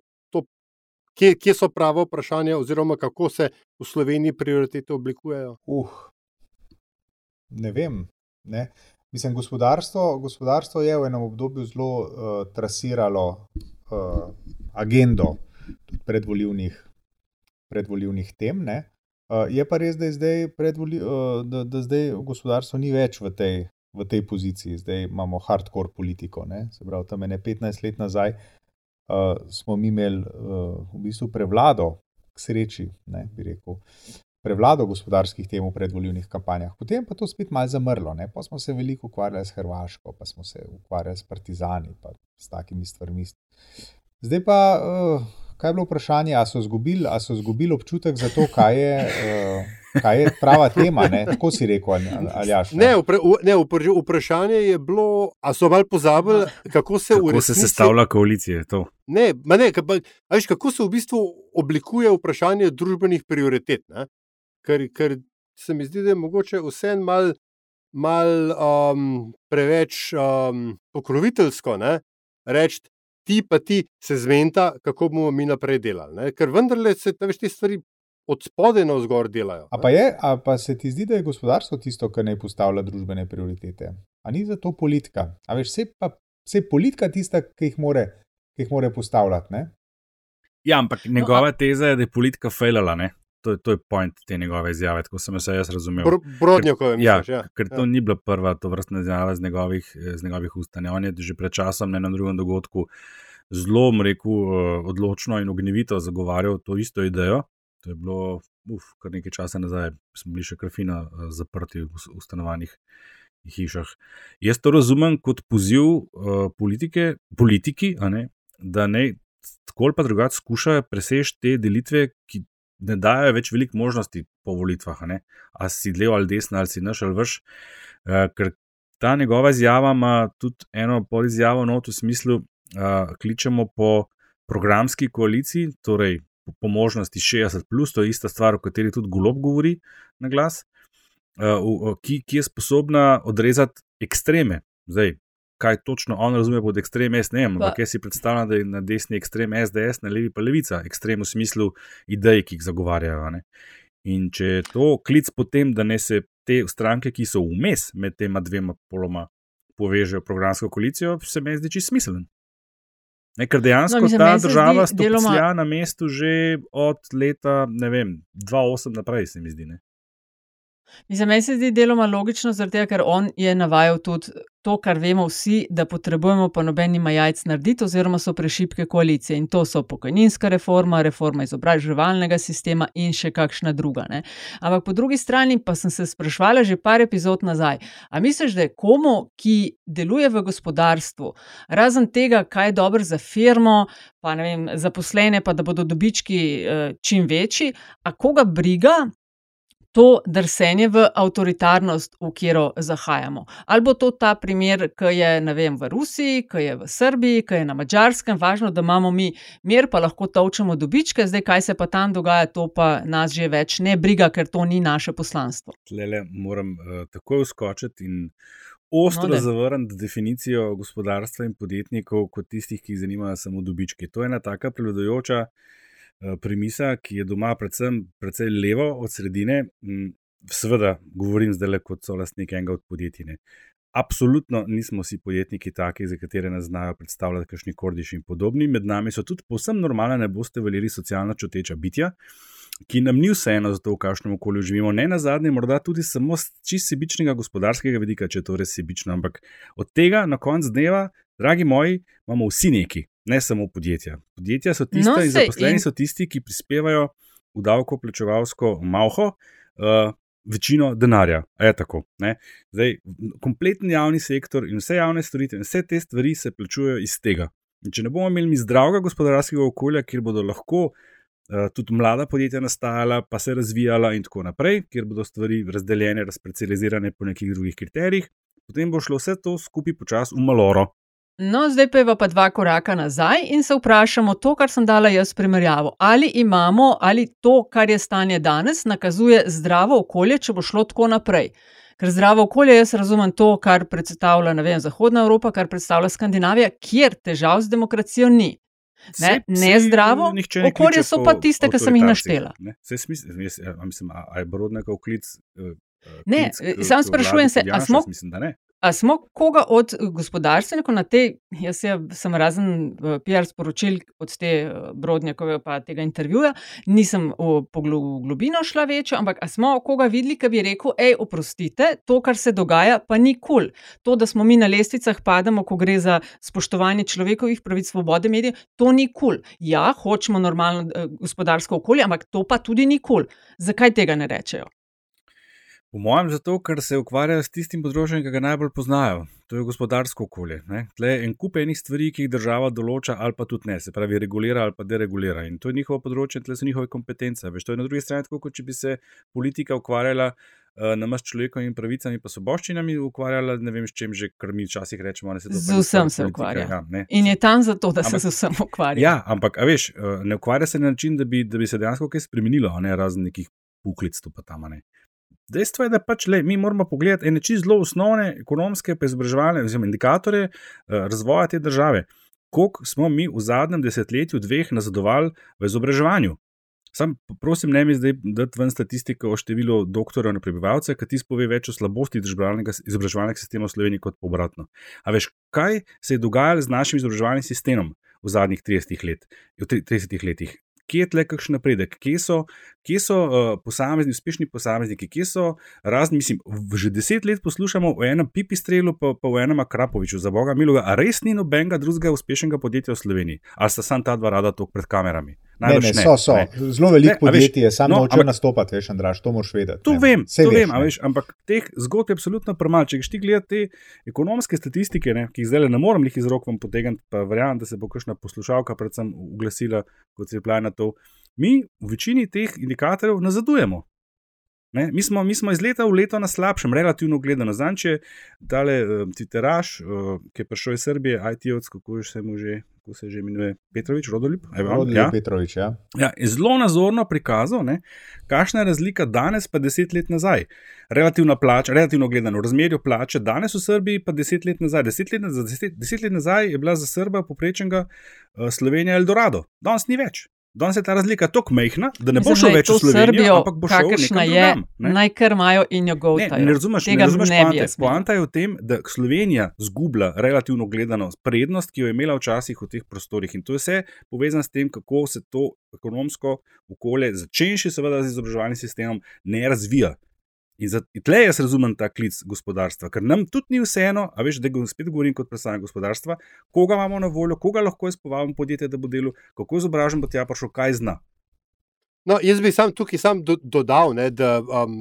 kje, kje so prava vprašanja, oziroma kako se v Sloveniji prioritete oblikujejo? Uh, ne vem. Ne. Mislim, gospodarstvo, gospodarstvo je v enem obdobju zelo uh, trasiralo uh, agendo predvoljivnih, predvoljivnih tem. Uh, je pa res, da, zdaj predvoli, uh, da, da zdaj gospodarstvo ni več v tej, v tej poziciji, zdaj imamo hardcore politiko. Ne. Se pravi, tam je 15 let nazaj, uh, uh, smo mi imeli uh, v bistvu prevlado, k sreči, ne, bi rekel, prevlado gospodarskih tem v predvoljivnih kampanjah. Potem pa to spet malo zamrlo. Ne. Pa smo se veliko ukvarjali s Hrvaško, pa smo se ukvarjali s Partizani in s takimi stvarmi. Zdaj pa. Uh, kaj je bilo vprašanje, ali so izgubili občutek za to, kaj je, uh, kaj je prava tema. Ne? Tako si rekel, ali jaš. Ne, upre, ne, vprašanje je bilo, ali so malo pozabili, kako se kako se sestavlja koalicija. Ne, ne, kaj, veš, kako se v bistvu oblikuje vprašanje družbenih prioritet. Ker, ker se mi zdi, da je mogoče vse malo mal, um, preveč um, pokroviteljsko reči ti pa ti se zmenta, kako bomo mi naprej delali. Ne? Ker vendarle se veš, te stvari od spodaj na vzgor delajo. A pa, je, a pa se ti zdi, da je gospodarstvo tisto, kar ne postavlja družbene prioritete? A ni za to politika? A veš, vse pa vse politika tista, ki jih more, ki jih more postavljati. Ne? Ja, ampak njegova teza je, da je politika fejlala. to, to je point te njegove izjave, tako sem se jaz razumel. Bro, Brodnjakove, ja, misliš, ja. ker to Ja. ni bila prva to vrstna izjava z njegovih, z njegovih ust. Ne. On je že pred časom na enem drugem dogodku zelo, rekel, eh, odločno in ognjevito zagovarjal to isto idejo. To je bilo uf, kar nekaj časa nazaj, smo bili še krfina eh, zaprti v, v stanovanjih. Hišah. Jaz to razumem kot poziv uh, politike, politiki, ne, da ne tako ali pa drugače skušajo preseči te delitve, ki ne dajo več veliko možnosti po volitvah. a. A si levo ali desno, ali si naš ali vrš. Uh, ker ta njegova izjava ima tudi eno polizjavo not v smislu, uh, kličemo po programski koaliciji, torej po, možnosti 60, plus, to je ista stvar, o kateri tudi Golob govori na glas, uh, ki, ki je sposobna odrezati ekstreme. Zdaj, kaj točno on razume pod ekstrem, jaz ne vem, Pa- ampak jaz si predstavljam, da je na desni ekstrem SDS, na levi pa levica, ekstrem v smislu idej, ki jih zagovarjajo. ne. In če je to klic potem, da ne se te stranke, ki so vmes med tema dvema poloma, povežejo programsko koalicijo, se mi zdi čisto smiseln. Ne, ker dejansko No, mislim, ta država zdi deloma- na mestu že od leta, vem, 2008 naprej, se mi zdi. Ne? Mislim, meni se zdi deloma logično, tega, ker on je navajal tudi to, kar vemo vsi, da potrebujemo, pa noben ima jajc narediti, oziroma so prešipke koalicije. In to so pokojninska reforma, reforma izobraževalnega sistema in še kakšna druga. Ne. Ampak po drugi strani pa sem se sprašvala že par epizod nazaj. A misliš, da je komu, ki deluje v gospodarstvu, razen tega, kaj je dobro za firmo, pa ne vem, zaposlene, pa da bodo dobički eh, čim večji, a koga briga, to drsenje v avtoritarnost, v katero zahajamo. Ali bo to ta primer, ki je vem, v Rusiji, ki je v Srbiji, ki je na Mačarskem, važno, da imamo mi mir, pa lahko točemo dobičke, zdaj kaj se pa tam dogaja, to pa nas že več ne briga, ker to ni naše poslanstvo. Tlele moram uh, takoj uskočiti in ostro No, zavrniti definicijo gospodarstva in podjetnikov kot tistih, ki jih zanimajo samo dobički. To je ena taka prevladujoča uh, premisa, ki je doma predvsem precej levo od sredine. Mm, Seveda, govorim zdaj le kot solastnik enega od podjetij. Ne. Absolutno nismo vsi podjetniki taki, za katere nas znajo predstavljati, kakšni kordiši in podobni. Med nami so tudi povsem normalna, ne boste verjeli, socialno čuteča bitja, ki nam ni vseeno za to, v kakšnem okolju živimo. Ne na zadnje, morda tudi samo z čist sebičnega gospodarskega vidika, če je to res sebično. Ampak od tega na koncu dneva, dragi moji, imamo vsi neki, ne samo podjetja. Podjetja so tiste, No, in zaposleni in- so tisti, ki prispevajo v davkoplačevalsko malho. Uh, Večino denarja, a je tako. Ne? Zdaj, kompletni javni sektor in vse javne storitve, in vse te stvari se plačujejo iz tega. In če ne bomo imeli zdravega gospodarskega okolja, kjer bodo lahko uh, tudi mlada podjetja nastajala, pa se razvijala in tako naprej, kjer bodo stvari razdeljene, razpecializirane po nekih drugih kriterijih, potem bo šlo vse to skupaj počasi v maloro. No, zdaj pa je pa dva koraka nazaj in se vprašamo to, kar sem dala jaz primerjavo. Ali imamo, ali to, kar je stanje danes, nakazuje zdravo okolje, če bo šlo tako naprej. Ker zdravo okolje, jaz razumem to, kar predstavlja ne vem, Zahodna Evropa, kar predstavlja Skandinavija, kjer težav z demokracijo ni. Ne, saj nezdravo nihče ne okolje so pa tiste, ki sem jih naštela. ne. Saj smisel, jaz, a, mislim, a, a je Brodnjakov klic. Ne, klic k- samo k sprašujem se, kot a Janša? smo- Mislim. A smo koga od gospodarstvenikov na tej, jaz je, sem razen eh, PR sporočil od te eh, Brodnjakove pa tega intervjuja, nisem v poglo- v globino šla večjo, ampak smo koga videli, ki bi rekel, hej, oprostite, to, kar se dogaja, pa ni kul. Cool. To, da smo mi na lestvicah pademo, ko gre za spoštovanje človekovih pravic, svobode medijev, to ni kul. Cool. Ja, hočemo normalno gospodarsko okolje, ampak to pa tudi ni kul. Cool. Zakaj tega ne rečejo? Po mojem, zato, ker se ukvarjajo s tistim področjem, ki ga najbolj poznajo. To je gospodarsko okolje. Ne? Tle je en kup enih stvari, ki jih država določa, ali pa tudi ne, se pravi, regulira ali pa deregulira. In to je njihovo področje, tle so njihove kompetence. Veš, to je na drugi strani tako, kot če bi se politika ukvarjala uh, na maš človekovimi pravicami in svoboščinami, ukvarjala ne vem s čem že, kar mi včasih rečemo. Ne, se Z vsem se politike, ukvarja. Ja, ne. In je tam zato, da se Ampak- z vsem ukvarja. Ja, ampak, veš, eh, ne ukvarja se na način, da bi, da bi se dejansko kaj spremenilo, ne razen nekih puklic tu pa tam. ne. Dejstvo je, da pač le, mi moramo pogledati ene čisto zelo osnovne ekonomske, pa izobraževalne oziroma indikatorje eh, razvoja te države. Koliko smo mi v zadnjem desetletju, dveh, nazadovali v izobraževanju? Sam, prosim, ne mi zdaj dati ven statistiko o številu doktorjev na prebivalce, ki ti spove več o slabosti izobraževalnega, sistema v Sloveniji kot obratno. A veš, kaj se je dogajalo z našim izobraževalnim sistemom v zadnjih 30 let, v tri- 30 letih? Kje je tle kakšen napredek, kje so, kje so uh, posamezni, uspešni posamezniki, kje so razni, mislim, že deset let poslušamo o enem pipistrelu, pa, pa o enem Akrapoviču, za boga miloga, a res ni nobenega drugega uspešnega podjetja v Sloveniji, ali sta sam ta dva rada tok pred kamerami. Ne, ne, so, so. Zelo veliko podjetij je, samo no, noče nastopati, veš, Andraš, to moraš vedeti. To ne. vem, to veš, vem veš, ampak teh zgodb je absolutno premalo. Če ti gledaš te ekonomske statistike, ne, ki jih zdaj ne morem jih iz rok vam potegniti, pa verjamem, da se bo kakšna poslušalka predvsem uglasila, kot se je plaj na to. Mi v večini teh indikatorjev nazadujemo. Ne? Mi, smo, mi smo iz leta v leto na slabšem, relativno gledano. Zanče, tale uh, Titeraš, uh, ki je prišel iz Srbije, IT-ovc, kako se mu že. Kako se že imenuje Petrovič, Rodolip? Rodolip ja. Petrovič, ja. ja. Zelo nazorno prikazal, ne, kakšna je razlika danes, pa deset let nazaj. Relativna plača, relativno gledano, razmerje plače danes v Srbiji, pa deset let nazaj. Deset let, deset, deset let nazaj je bila za Srba poprečnega uh, Slovenija Eldorado, danes ni več. Danes je ta razlika tako majhna, da ne bo šlo več v Slovenijo, Srbijo, ampak bo šlo nekam je, drugam. Ne? Naj kar imajo in jo govorijo. Ne, ne razumeš, Tega ne razumeš poante. Poanta je v tem, da Slovenija zgublja relativno gledano prednost, ki jo je imela včasih v teh prostorih. In to je vse povezano s tem, kako se to ekonomsko okolje, začenši seveda z izobraževalnim sistemom, ne razvija. In tle jaz razumem ta klic gospodarstva, ker nam tudi ni vseeno, a veš, da spet govorim kot predstavnik gospodarstva, koga imamo na voljo, koga lahko izpovabimo podjetje, da bo delo, kako izobražen bo tja prišel, kaj zna. No, jaz bi sam tukaj sam do, dodal, ne, da um,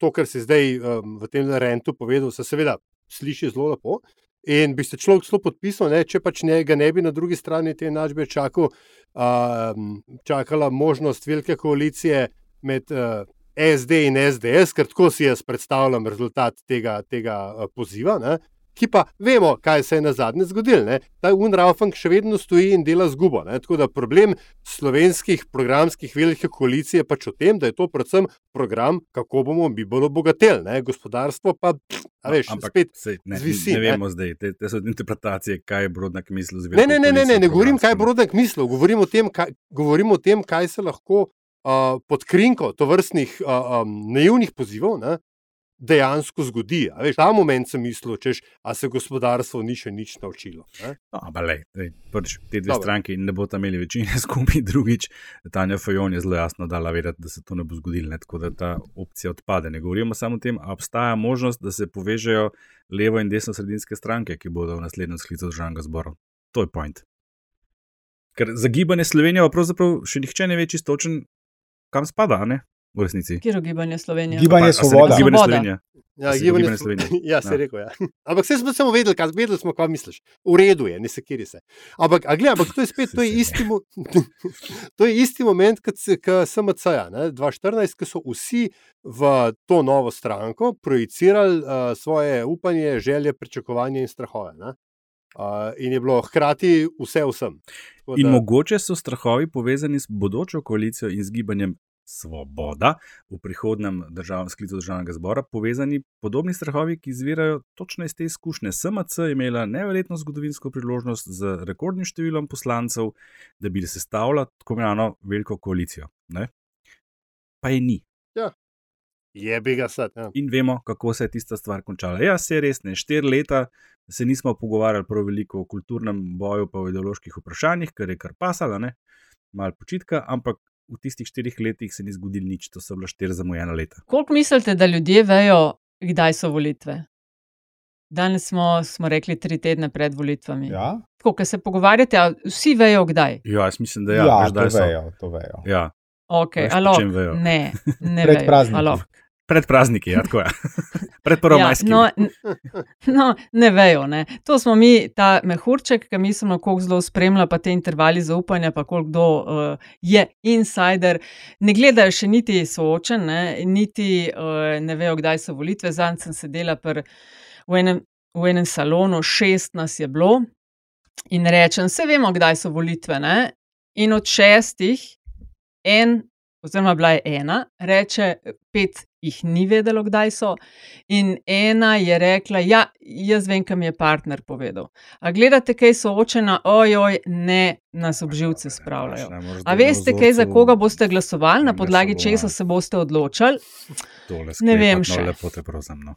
to, kar se zdaj um, v tem rentu povedal, se seveda sliši zelo lepo. In bi se človek zelo podpisal, ne, če pač ne, ne bi na drugi strani te enačbe čakal, um, čakala možnost velike koalicije med. Uh, SD in SDS, ker tako si jaz predstavljam rezultat tega, tega eh, poziva, ne? ki pa vemo, kaj se je na zadnje zgodilo. Ta UNRWA še vedno stoji in dela zgubo. Ne? Tako da problem slovenskih programskih velikih koalicij je pač v tem, da je to predvsem program, kako bomo mi bolj obogateli, gospodarstvo pa. A veš, Ampak, spet sej, ne, zvisi, ne vemo ne? zdaj, te, te so interpretacije, kaj je Brodnak mislil. Ne, ne, ne, ne, ne, ne govorim, kaj je Brodnak mislil, govorim o tem, kaj, govorim o tem, kaj se lahko uh, pod krinko to vrstnih uh, um, naivnih pozivov ne, dejansko zgodi. Veš, ta moment sem mislil, češ, a se gospodarstvo ni še nič naučilo. No, lej, lej, prč, te dve Dobre. stranki ne bodo imeli večine skupaj, drugič, Tanja Fajon je zelo jasno dala vedeti, da se to ne bo zgodilo, ne, tako da ta opcija odpade. Ne govorimo samo o tem, ali obstaja možnost, da se povežejo levo in desno sredinske stranke, ki bodo v naslednjem sklicu državnega zbora. To je point. Ker za gibanje Slovenije pravzaprav še nihče ne ve čisto točen, kam spada, ne? V resnici. Kjer je gibanje Slovenije? Gibanje svoboda. Gibanje Slovenije. Ja, gibanje Slovenije. Ja, se je rekel. Ja. Ampak vse smo samo vedeli, kaj vedeli smo, kaj misliš. V redu je, ne se kiri se. Ampak, a gledaj, ampak to je spet, to je isti, mo to je isti moment, kot SMC, ja, 2014, ko so vsi v to novo stranko projicirali uh, svoje upanje, želje, pričakovanje in strahove. Ne? Uh, in je bilo hkrati vse vsem. Da... In mogoče so strahovi povezani s bodočo koalicijo in z gibanjem Svoboda v prihodnem držav, sklicu državnega zbora, povezani podobni strahovi, ki izvirajo točno iz te izkušnje. SMC je imela neverjetno zgodovinsko priložnost z rekordnim številom poslancev, da bi se stavila tako imenovano veliko koalicijo. Ne? Pa je ni. Je bi ga sad. Ja. In vemo, kako se je tista stvar končala. Ja, se res ne, štiri leta se nismo pogovarjali prav veliko o kulturnem boju, pa o ideoloških vprašanjih, kar je kar pasalo, malo počitka, ampak v tistih štirih letih se ni zgodilo nič, to so bila štiri zamujena leta. Koliko mislite, da ljudje vejo, kdaj so volitve? Danes smo, smo rekli tri tedne pred volitvami. Ja? Ko se pogovarjate, vsi vejo, kdaj. Ja, jaz mislim, da ja, ja, to vejo, to vejo. Ja. Okay, alo, ne, ne pred praznikom. Pred prazniki, ja, tako je. Pred prvo ja, majskim. No, no, ne vejo. Ne. To smo mi, ta mehurček, ki mislimo, koliko zelo spremlja, pa te intervali zaupanja, pa koliko kdo uh, je insider. Ne gledajo še niti soočen, ne, niti uh, ne vejo, kdaj so volitve. Zanj sem sedela pr, v, enem, v enem salonu, šest nas je bilo in rečem, vse vemo, kdaj so volitve. Ne. In od šestih, en, oziroma bila je ena, reče pet jih ni vedelo, kdaj so. In ena je rekla: Ja, jaz vem, kam je partner povedal. A gledate, kaj so očena, ojoj, ne nas obživce spravljajo. A veste, kaj za koga boste glasovali, na podlagi česa se boste odločali? Ne vem še. Lepo te prosim. No.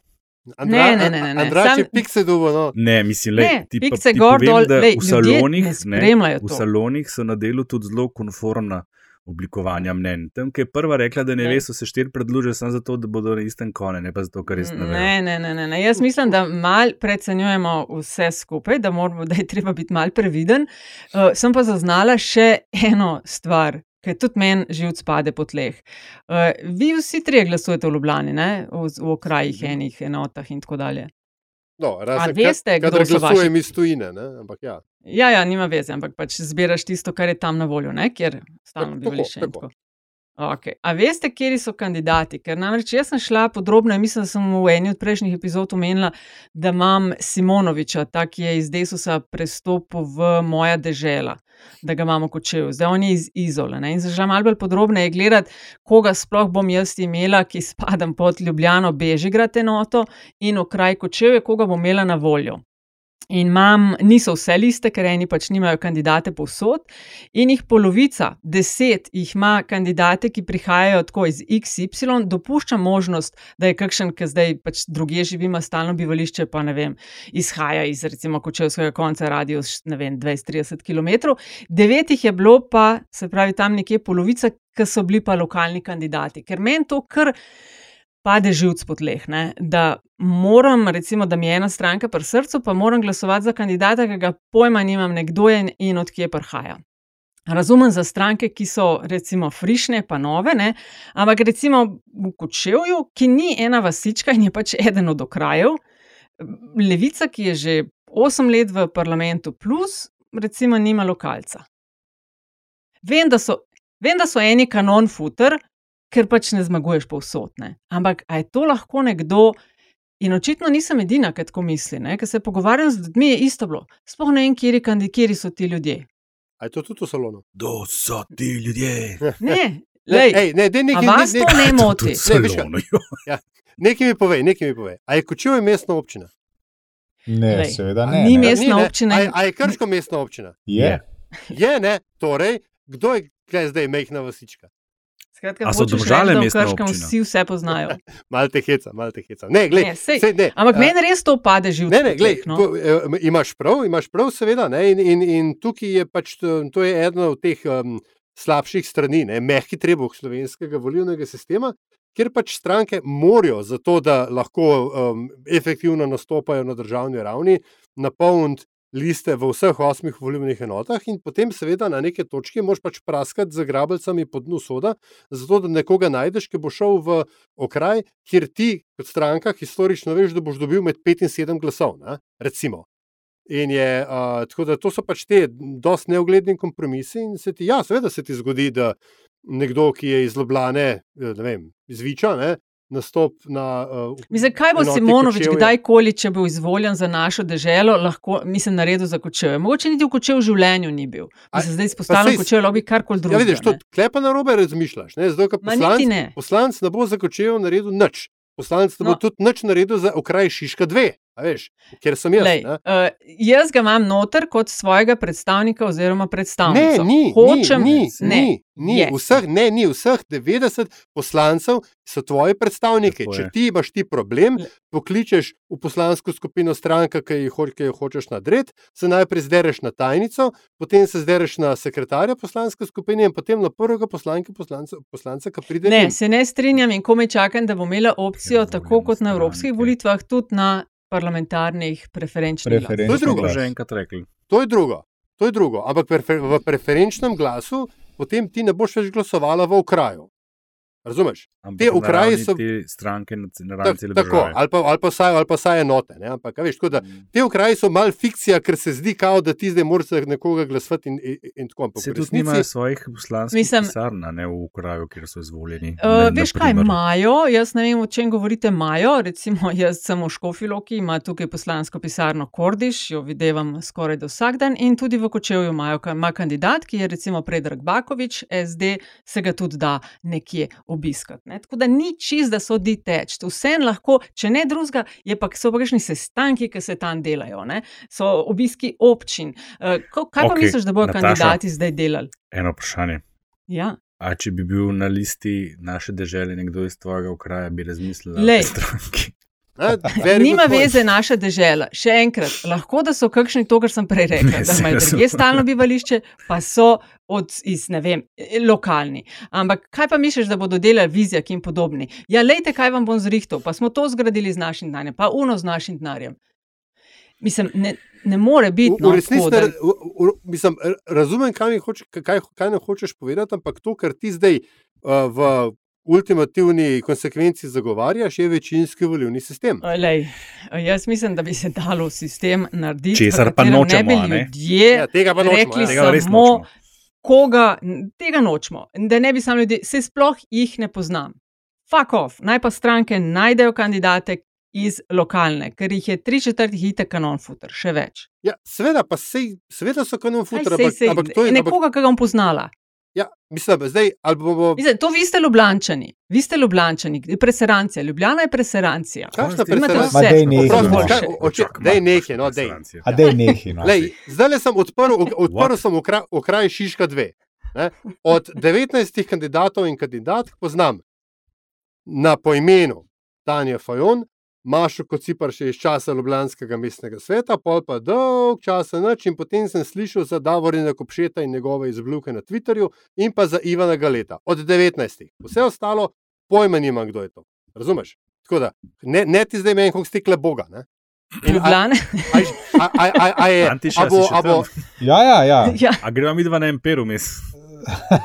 Andra, ne, ne, ne. ne. Sam... Pikse dubo, no. ne, mislim, le, ne, ti, pikse ti gor, povem, dol, lej, v, salonih, ne v salonih so na delu tudi zelo konformna oblikovanja mnen. Tam, ki je prva rekla, da ne, ne. ve, so se štiri predložili samo zato, da bodo na istem kone, ne pa zato, ker res ne ve. Ne, ne, ne, ne, ne. Jaz mislim, da mal precenjujemo vse skupaj, da, moramo, da je treba biti mal previden. Uh, sem pa zaznala še eno stvar. Ker tudi meni živc pade po tleh. Uh, vi vsi trije glasujete v Ljubljani, ne? v, v okrajih, enih enotah in tako dalje. No, razen, veste, kad, so glasujem vaši- iz tujine, ne? ampak ja. Ja, ja, nima veze, ampak pač zbiraš tisto, kar je tam na voljo, ne? kjer stalno Tako, Okay. A veste, kje so kandidati? Ker namreč jaz sem šla podrobno, mislim, da sem v eni od prejšnjih epizod omenila, da imam Simonoviča, ta, ki je iz Desusa prestopil v moja dežela, da ga imamo kot čev. Zdaj on je iz Izola. Ne? In za že malo bolj podrobneje gledati, koga sploh bom jaz imela, ki spadam pod Ljubljano, Bežigrad enoto in okraj Kočeve, koga bom imela na voljo. In imam, niso vse liste, ker eni pač nimajo kandidate povsod, in jih polovica, deset jih ima kandidate, ki prihajajo tako iz XY, dopušča možnost, da je kakšen, ki zdaj pač druge živi, ima stalno bivališče, pa ne vem, izhaja iz recimo kočevskega konca, radius ne vem, 20-30 km. Devet jih je bilo pa, se pravi, tam nekje polovica, ki so bili pa lokalni kandidati. Ker meni to kar pade živc po tleh. Ne? Da moram, recimo, da mi je ena stranka pri srcu, pa moram glasovati za kandidata, ki ga pojma nimam, nekdo je in odkje prihaja. Razumem za stranke, ki so recimo frišne, pa nove, ne? ampak recimo v Kočevju, ki ni ena vasička in je pač eden od okrajev, levica, ki je že 8 let v parlamentu, plus recimo nima lokalca. Vem, da so, vem, da so eni kanon futer, ker pač ne zmaguješ povsod. Ne? Ampak a je to lahko nekdo, in očitno nisem edina, ki tako misli, ne? ker se pogovarjam z ljudmi, je isto bilo. Sploh ne vem, kje, kje so ti ljudje. A je to tudi v salonu? Kdo so ti ljudje? Ne, Ne, lej, ej, ne, nekaj, vas ne, to ne moti? Ne, veš kaj? Ja, nekaj mi povej, nekaj mi povej. A je Kočevje mestna občina? Ne, Lej, seveda ne. ni ne. mest- Mestna Ni, ne? občina A, je- a je Krško mestna občina? Je. Je, ne? Torej, kdo je kaj zdaj mehna vasička? Skratka, A so Domžale v mestna Krškem občina? vsi vse poznajo. Mal te heca, mal te heca. Ne, glej, Ne, sej, sej, ne. Ampak a, meni res to pade živce. Ne, ne, glej, no. imaš prav, imaš prav, seveda. Ne, in, in, in tukaj je pač to, to je ena od teh um, slabših strani, ne, mehki trebuh slovenskega volilnega sistema, kjer pač stranke morajo, zato da lahko um, efektivno nastopajo na državni ravni, napolniti liste v vseh osmih volilnih enotah, in potem, seveda, na neki točki moš pač praskati z grabljicami po dnu soda, zato da nekoga najdeš, ki bo šel v okraj, kjer ti, kot stranka, historično veš, da boš dobil med 5 in 7 glasov. Ne? Recimo. In je, uh, tako da to so pač te dosti neugledni kompromisi, in se ti, ja, seveda se ti zgodi, da nekdo, ki je iz Ljubljane, ne vem, iz Viča, ne, nastop na. Uh, Mislim, kaj bo Simonovič, Kočevje. kdajkoli, če bo izvoljen za našo deželo, lahko, mislim, naredil za kočev. Mogoče niti v kočev v življenju ni bil. A- se zdaj sej- kočev, lobby karkoli Ja, drugega. vidiš, to klepa na robe razmišljaš. Ne? Niti poslanc, ne. poslanc ne bo za kočejo naredil nič. Poslanec ne bo No. tudi nič naredil za okraj Šiška 2, a veš, ker sem jaz. Lej, ne. uh, jaz ga imam noter kot svojega predstavnika oziroma Ne, predstavnika. ni, Hočem, ni, ne, ni, ni. je. Vseh, ne, ni vseh 90 poslancev so tvoji predstavniki. Če ti imaš ti problem, Le- pokličeš v poslansko skupino stranka, ki jo, ho- ki jo hočeš nadred, se najprej zdereš na tajnico, potem se zdereš na sekretarja poslanske skupine in potem na prvega poslanke poslanca, poslanca ki pride. Ne, njim. se ne strinjam in komaj čakam, da bo imela opcijo, tako kot na evropskih volitvah, tudi na parlamentarnih preferenčnih. Preferenčni To je drugo. To glas. že enkrat rekli. To je drugo. To je drugo. Ampak prefer, v preferenčnem glasu potem ti ne boš več glasovala v okraju. Razumeš? Ampak Te ravni so- Te stranke na, ravni cele tako, države. ali pa, ali pa vsaj, ali pa vsaj enote. Ne? Ampak, veš, tako da, Mm. te okraji so mal fikcija, ker se zdi, kao, da ti zdaj moraš za nekoga glasovati in, in, in tako naprej. Se V tudi resnici- nimajo svojih poslanskih Mislim- pisarn, a ne v kraju, kjer so izvoljeni. Uh, Na- veš na kaj imajo? Jaz ne vem, o čem govorite. Imajo, recimo, jaz sem v Škofiloki, ima tukaj poslansko pisarno Kordiš, jo videvam skoraj da vsak dan, in tudi v Kočevju imajo, ima kandidat, ki je recimo Predrag Bakovič, SD, se ga tudi da nekje obiskati. Ne? Tako da ni čist, da so detached. Vse lahko, če ne drugega, je pa so kakšni sestanki, ki se tam delajo, ne? so obiski občin. Ko, kaj pa Okej, misliš, da bodo Nataša. kandidati zdaj delali? Eno vprašanje. Ja. A če bi bil na listi naše države nekdo iz tvojega okraja, bi razmislil o Glej. Stranki? Nima veze naša država. Še enkrat, lahko da so kakšni to, kar sem prej rekel, da imajo druge stalno bivališče, pa so od, iz, ne vem, lokalni. Ampak kaj pa misliš, da bodo delali vizijaki in podobni? Ja, lejte, kaj vam bom zrihtel, pa smo to zgradili z našim denarjem, pa uno z našim denarjem. Mislim, ne, ne more biti. No, tako, da... mislim, razumem, kaj, hoče, kaj, kaj ne hočeš povedati, ampak to, kar ti zdaj uh, v ultimativni konsekvenci zagovarjaš, je večinski volivni sistem. Lej, jaz mislim, da bi se dalo sistem narediti. Česar pa nočemo, ne bi ljudje ja, tega pa nočemo, rekli ja. Tega samo, nočemo. koga, tega nočemo. Da ne bi sam ljudi, se sploh jih ne poznam. Fuck off, naj pa stranke najdejo kandidate iz lokalne, ker jih je tri četrtih itek kanon futer, še več. Ja, seveda, pa sej, seveda so kanon futer, ampak, ampak to je nekoga, ki ga bom poznala. Ja, mislim, zdaj, ali bomo. Mislim, to vi ste ljubljančani, vi ste ljubljančani, preserancija. Ljubljana je preserancija. Kakšna preserancija? Dej Oprosti, no. Dej nekaj, no, dej. A dej nehi. No. Lej, zdaj sem odprl, odprl sem okraj, okraj Šiška 2. Ne? Od 19 kandidatov in kandidatk poznam na poimenu Tanja Fajon, Mašo Kocipar še iz časa Ljubljanskega mestnega sveta, pol pa dolg časa noč in potem sem slišal za Davorina Kopšeta in njegove izbluke na Twitterju in pa za Ivana Galeta. Od 19. Vse ostalo pojma nimam, kdo je to. Razumeš? Tako da, ne, ne ti zdaj meni, kako stekle Boga. Ne? In a- Ljubljane. a, a, a, a, a je, Antiša, a bo, si še a? Ja, ja, ja. Ja, gremo mi dva na Emperu, mis?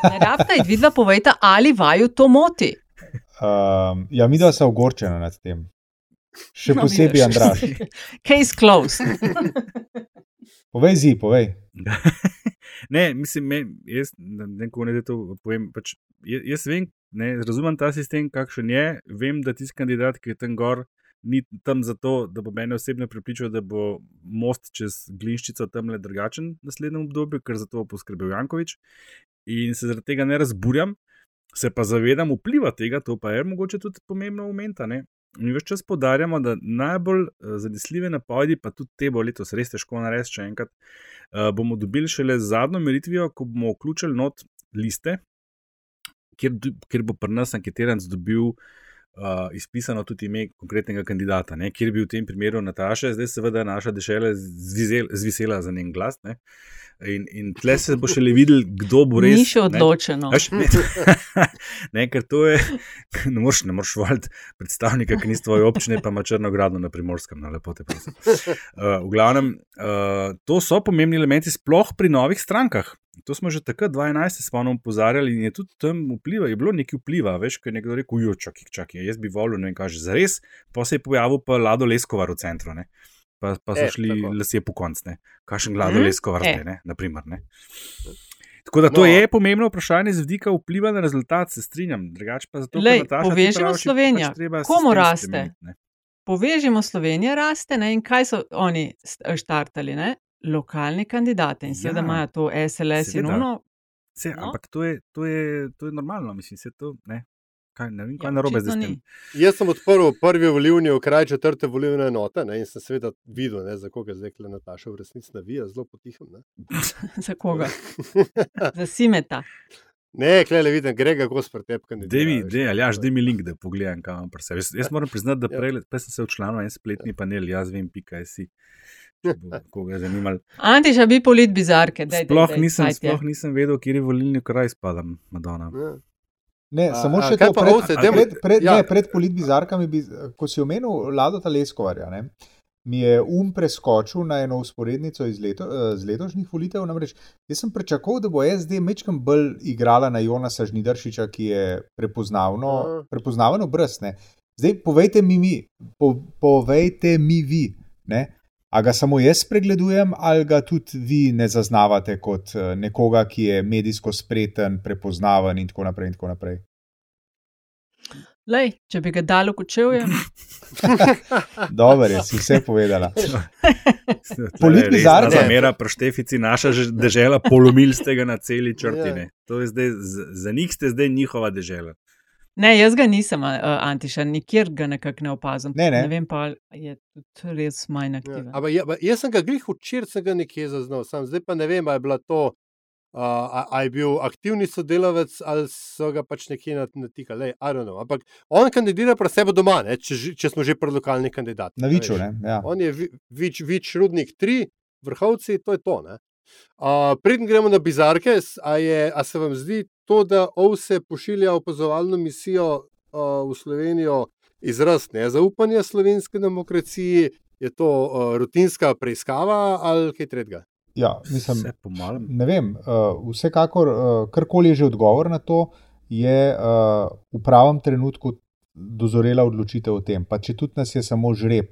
ne rabite, vidva povejte, ali vaju to moti. Um, ja, mi dva sta ogorčena nad tem. Še No, posebej. Andraš. Case closed. Povej, zi, povej. ne, mislim, me, jaz ne vem, kako naj to povem. Pač, jaz, jaz vem, ne, razumem ta sistem, kakšen je. Vem, da tisti kandidat, ki je tam gor, ni tam zato, da bo mene osebno pripričal, da bo most čez Glinščico tam le drugačen v naslednjem obdobju, ker za to bo poskrbel Jankovič. In se zaradi tega ne razburjam, se pa zavedam vpliva tega, to pa je mogoče tudi pomembno momenta. Mi več čas podarjamo, da najbolj eh, zanesljive napovedi, pa tudi te bo letos res težko narediti, še enkrat, eh, bomo dobili šele z zadnjo meritvijo, ko bomo vključili not liste, kjer, kjer bo pri nas anketiranc dobil uh, izpisano tudi ime konkretnega kandidata, ne, kjer bi v tem primeru Nataša, zdaj seveda naša dežela zvizel, zvisela za njen glas. Ne, in, in tle se bo šele videl, kdo bo res. Ni še ne. odločeno. Veš, ne, ne, ker to je, ne moreš, ne moreš voliti predstavnika, ki ni iz tvoje občine, pa ima črnogradno na primorskem, na lepote. prosim. Uh, v glavnem, uh, to so pomembni elementi, sploh pri novih strankah. To smo že takrat, 2011, spomnim, opozarjali in je tudi tam vpliva, je bilo nekaj vpliva, veš, ker je nekdo rekel, jo, čakaj, čakaj, jaz bi volil, ne vem, kaže, za res, pa se je pojavil pa Lado Leskovar v centru, ne. Pa, pa so E, šli tako. lasje po konc, ne. Kakšen Lado Mhm. Leskovar E. zdaj, ne, naprimer, ne. Tako da to No. je pomembno vprašanje z vidika vpliva na rezultat, se strinjam. Drugače pa zato, Lej, Nataša, ti povežemo Slovenijo. Pač Komu raste? spremeniti, ne. Povežimo Slovenijo, raste ne? in kaj so oni štartali? Ne? Lokalni kandidati in seveda Ja, imajo to SLS in seveda. uno. Se, No. Ampak to je, to, je, to je normalno, mislim, se to ne. Kaj, ne vem, kaj Ja, ja, narobe s tem. Jaz sem odprl prvi volivni okraj četrte volivne enote ne, in sem seveda videl, ne, za koga zdaj le Nataša v resnici navija, zelo potihem. Ne, Za koga? Za Simeta. ne klele vidim, Grega Gospr, tep kandidat. dej, ali jaš, dej mi link, da pogledam, kam imam pri sebi. Jaz, jaz moram priznati, da Ja. prej, prej sem se včlanil v en spletni panel, jaz vem, pika si. Koga zanimalo. Antiša bi polit bizarke. Dej, Sploh, dej, dej, nisem, je? sploh nisem vedel, kje je volilni kraj spadam, Madonna. Ja. Ne, A- samo a še kaj to, pred, ovce, pred, pred, pred, ja. ne, pred politbizarkami, bi, ko si omenil Lado Leskovarja, ne, mi je um preskočil na eno usporednico iz leto, eh, z letošnjih volitev. Namreč jaz sem pričakoval, da bo SD mečkam bolj igrala na Jonasa Žnidaršiča, ki je prepoznavno, Aha. prepoznaven obraz. Ne. Zdaj povejte mi, mi po, povejte mi vi. Ne, A ga samo jaz pregledujem, ali ga tudi vi ne zaznavate kot eh, nekoga, ki je medijsko spreten, prepoznaven in tako naprej. In tako naprej. Lej, če bi ga dal v kočevje, Dobro, je, si vse povedala. Politni bizarci. Zamera proštefici, naša že dežela, polomil ste ga na celi črti. Ja. ne. To je zdaj, za njih ste zdaj njihova dežela. Ne, jaz ga nisem, uh, Antiša, nikjer ga nekako ne opazim. Ne, ne. ne vem pa, ali je tudi res manj Ja. aktiven. Ampak ja, jaz sem ga glih včeraj, sem ga nekje zaznal, sam zdaj pa ne vem, ali je bila to a, a je bil aktivni sodelavec ali so ga pač nekje natikali. Ampak on kandidira pa sebe doma, ne, če, če smo že pri lokalnih kandidatih. Na Viču, ne. Ja. On je Vič, Vič Rudnik 3, vrhovci, to je to. Uh, Preden gremo na bizarke, a, je, a se vam zdi to, da OVSE pošilja opazovalno misijo uh, v Slovenijo izraz nezaupanja slovenske demokraciji, je to uh, rutinska preiskava ali kaj tretjega? Ja, mislim, ne vem. Uh, vsekakor, uh, karkoli je že odgovor na to, je uh, v pravem trenutku dozorela odločitev o tem. Pa če tudi nas je samo žreb,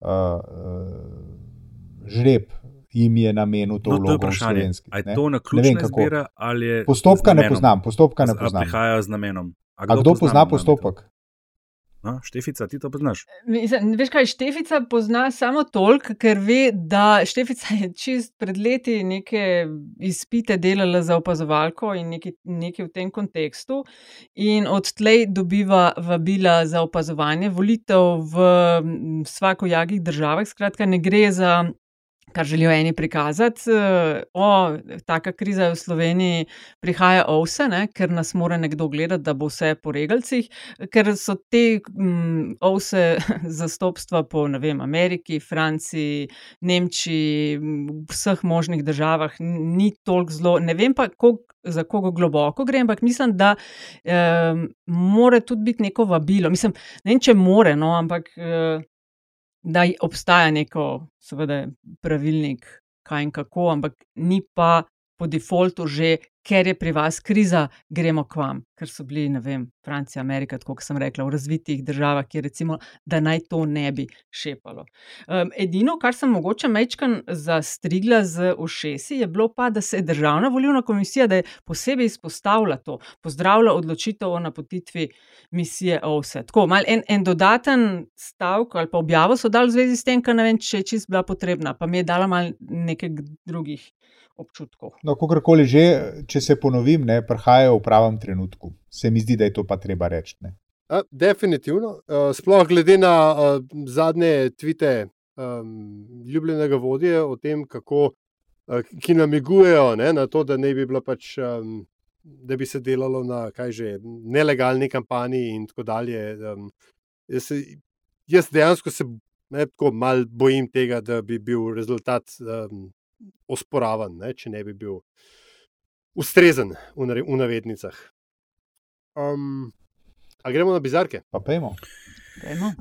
uh, uh, žreb jim je namenil to no, vlogo v slovenski. Je to na ključni izbira ali je. Postopka ne poznam, postopka ne poznam. Prihaja z namenom. A kdo, A kdo pozna postopek? No, Štefica, ti to poznaš? Mislim, veš kaj, Štefica pozna samo toliko, ker ve, da Štefica je čist pred leti neke izpite delala za opazovalko in nekaj, nekaj v tem kontekstu. In odtlej dobiva vabila za opazovanje volitev v svakojagih državah. Skratka, ne gre za kar želijo eni prikazati. Eh, o, taka kriza je v Sloveniji, prihaja ovse, ne, ker nas mora nekdo gledati, da bo vse po regalcih, ker so te um, ovse zastopstva po vem, Ameriki, Franciji, Nemčiji, vseh možnih državah, ni toliko zelo. Ne vem pa, koliko. Za koga globoko gre, ampak mislim, da um, mora tudi biti neko vabilo. Mislim, ne vem, če more, no, ampak uh, da obstaja neko, seveda, pravilnik, kaj in kako, ampak ni pa po defaultu že ker je pri vas kriza, gremo k vam, ker so bili, ne vem, Francija, Amerika, kot sem rekla, v razvitih državah, kjer recimo, da naj to ne bi šepalo. Um, edino, kar sem mogoče mečkan zastrigla z ušesi, je bilo pa, da se je državna volilna komisija, da je posebej izpostavila to, pozdravila odločitev o napotitvi misije OVSE. Tako, mal en, en dodaten stavek ali pa objavo so dali v zvezi s tem, kar ne vem, če je čist bila potrebna, pa mi je dala mal nekaj drugih občutkov. No, kakorkoli že, če se ponovim, ne prihajajo v pravem trenutku. Se mi zdi, da je to pa treba reči. A, definitivno. Uh, sploh glede na uh, zadnje tvite um, ljubljenega vodje o tem, kako, uh, ki namigujejo ne, na to, da ne bi bilo pač. Um, Da bi se delalo na že, nelegalni kampanji, in tako dalje. Um, jaz, jaz dejansko se ne, tako malo bojim tega, da bi bil rezultat um, osporavan, ne, če ne bi bil ustrezen v, v navednicah. Um, a gremo na bizarke? Pa pojmo.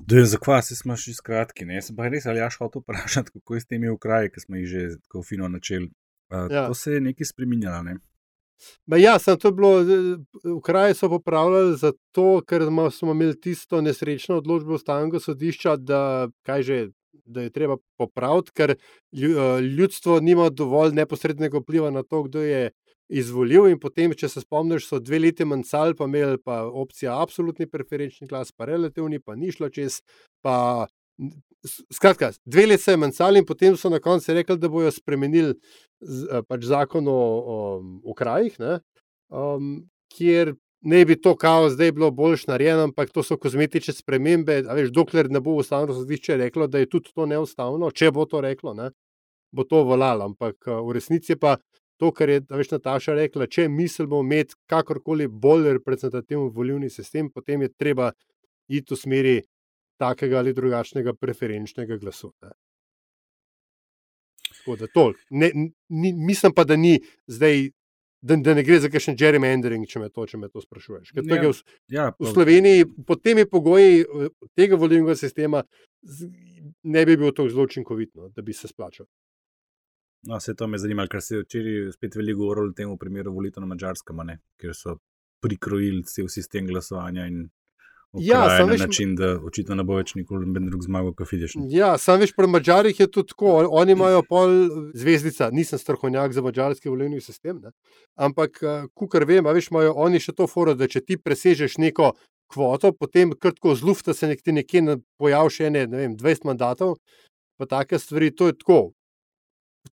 Za kvas smo še skratki. Ne? Sem pa res ali jaš hotel vprašati, kako je s temi ukraji, ki smo jih že tako fino načeli. Uh, ja. To se je nekaj spremenjalo. Ne? Ja, sem to bilo, ukraji so popravljali zato, ker smo imeli tisto nesrečno odločbo ustavnega sodišča, da kaj že da je treba popraviti, ker eh, ljudstvo nima dovolj neposrednega vpliva na to, kdo je izvolil. In potem, če se spomniš, so dve leti manjcal, pa imeli pa opcija absolutni preferenčni glas, pa relativni, pa ni šlo čez. Pa, skratka, dve leti se je manjcal in potem so na koncu rekli, da bodo spremenili eh, pač zakon o, o, o krajih. Um, kjer ne bi to kao zdaj bilo boljš narejeno, ampak to so kozmetične spremembe. Veš, dokler ne bo ustavno sodišče reklo, da je tudi to neustavno, če bo to reklo, ne, bo to volalo. Ampak v resnici pa to, kar je veš, Nataša rekla, če mislimo imeti kakorkoli bolj reprezentativen volivni sistem, potem je treba iti v smeri takega ali drugačnega preferenčnega glasu. Ne. Ne, ni, mislim pa, da ni zdaj da, da ne gre za kakšen gerrymandering, če me to, če me to sprašuješ. Ja, v, ja, v Sloveniji pod temi pogoji eh, tega volilnega sistema ne bi bilo tako zelo učinkovito, da bi se splačal. No, vse to me zanima, ker se je včeraj spet veliko govorilo o tem, primeru volitev na Mačarskem, ker so prikrojili cel sistem glasovanja in Ja, na veš, način, da očitno ne bo več nikoli drug zmagal, kot vidiš. Ja, sam veš, pri Mačarih je to tako. Oni imajo pol zvezdica, nisem strokovnjak za mačarski volilni sistem. Ne? Ampak, eh, kar vem, veš, imajo oni še to foro, da če ti presežeš neko kvoto, potem krtko z lufta se nek nekje pojavi še ne, ne vem, 20 mandatov, pa take stvari, to je tako.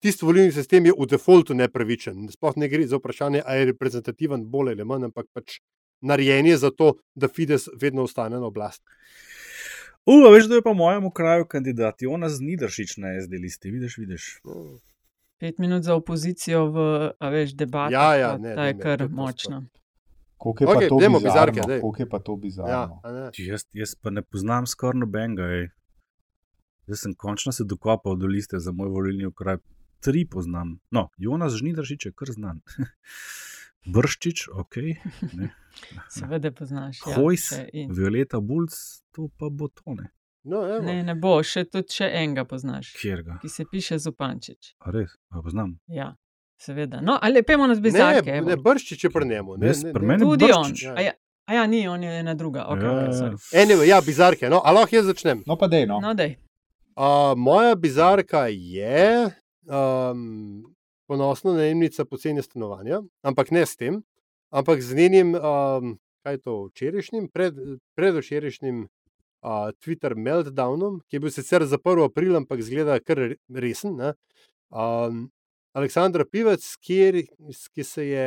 Tisti volilni sistem je v defaultu nepravičen. Sploh ne gre za vprašanje, ali je reprezentativen bolj ali manj, ampak pač narejen je za to, da Fides vedno ostane na oblasti. Uf, veš, da je pa mojemu kraju kandidat, ona z Nidršič na SD listi, vidiš, vidiš. Pet minut za opozicijo v, a veš, debatah. Ja, ja, pa ne, ta je me, kar pa močna. Koliko je pa Okej, to dajmo bizarno? bizarke, daj. Koliko je pa to Ja, bizarno? a ne. Jaz, jaz pa ne poznam skoraj nobenega. ej. Zdaj sem končno se dokopal do liste za moj volilni okraj. Tri poznam. No, Jonas Žnidaršič je kar znan. Brščič, ok. Ne. Seveda poznaš. Ja, Hojs, in- Violeta Bulc, to pa bo tone. No, evo. Ne, ne bo, še tudi še enega poznaš, Kjer ga? ki se piše Zupančič. A res, a poznam. Ja, seveda. No, ali pejmo na bizarke. Ne, evo. ne brščič je pri njemu. Ne, ne, ne. Tudi on. Brščič. A ja, a ja, ni, on je ena druga. Okay, Ja, okay, ja. Anyway, ja, bizarke. No, ali lahko jaz začnem? No, pa dej, no. no, dej. Uh, moja bizarka je um, ponosna najemnica poceni stanovanja, ampak ne s tem, ampak z njenim, um, kaj je to, včerajšnjim, pred, predvčerajšnjim uh, Twitter meltdownom, ki je bil sicer za 1. april, ampak zgleda kar re- resen. Ne? Um, Aleksandra Pivec, kjer, ki se je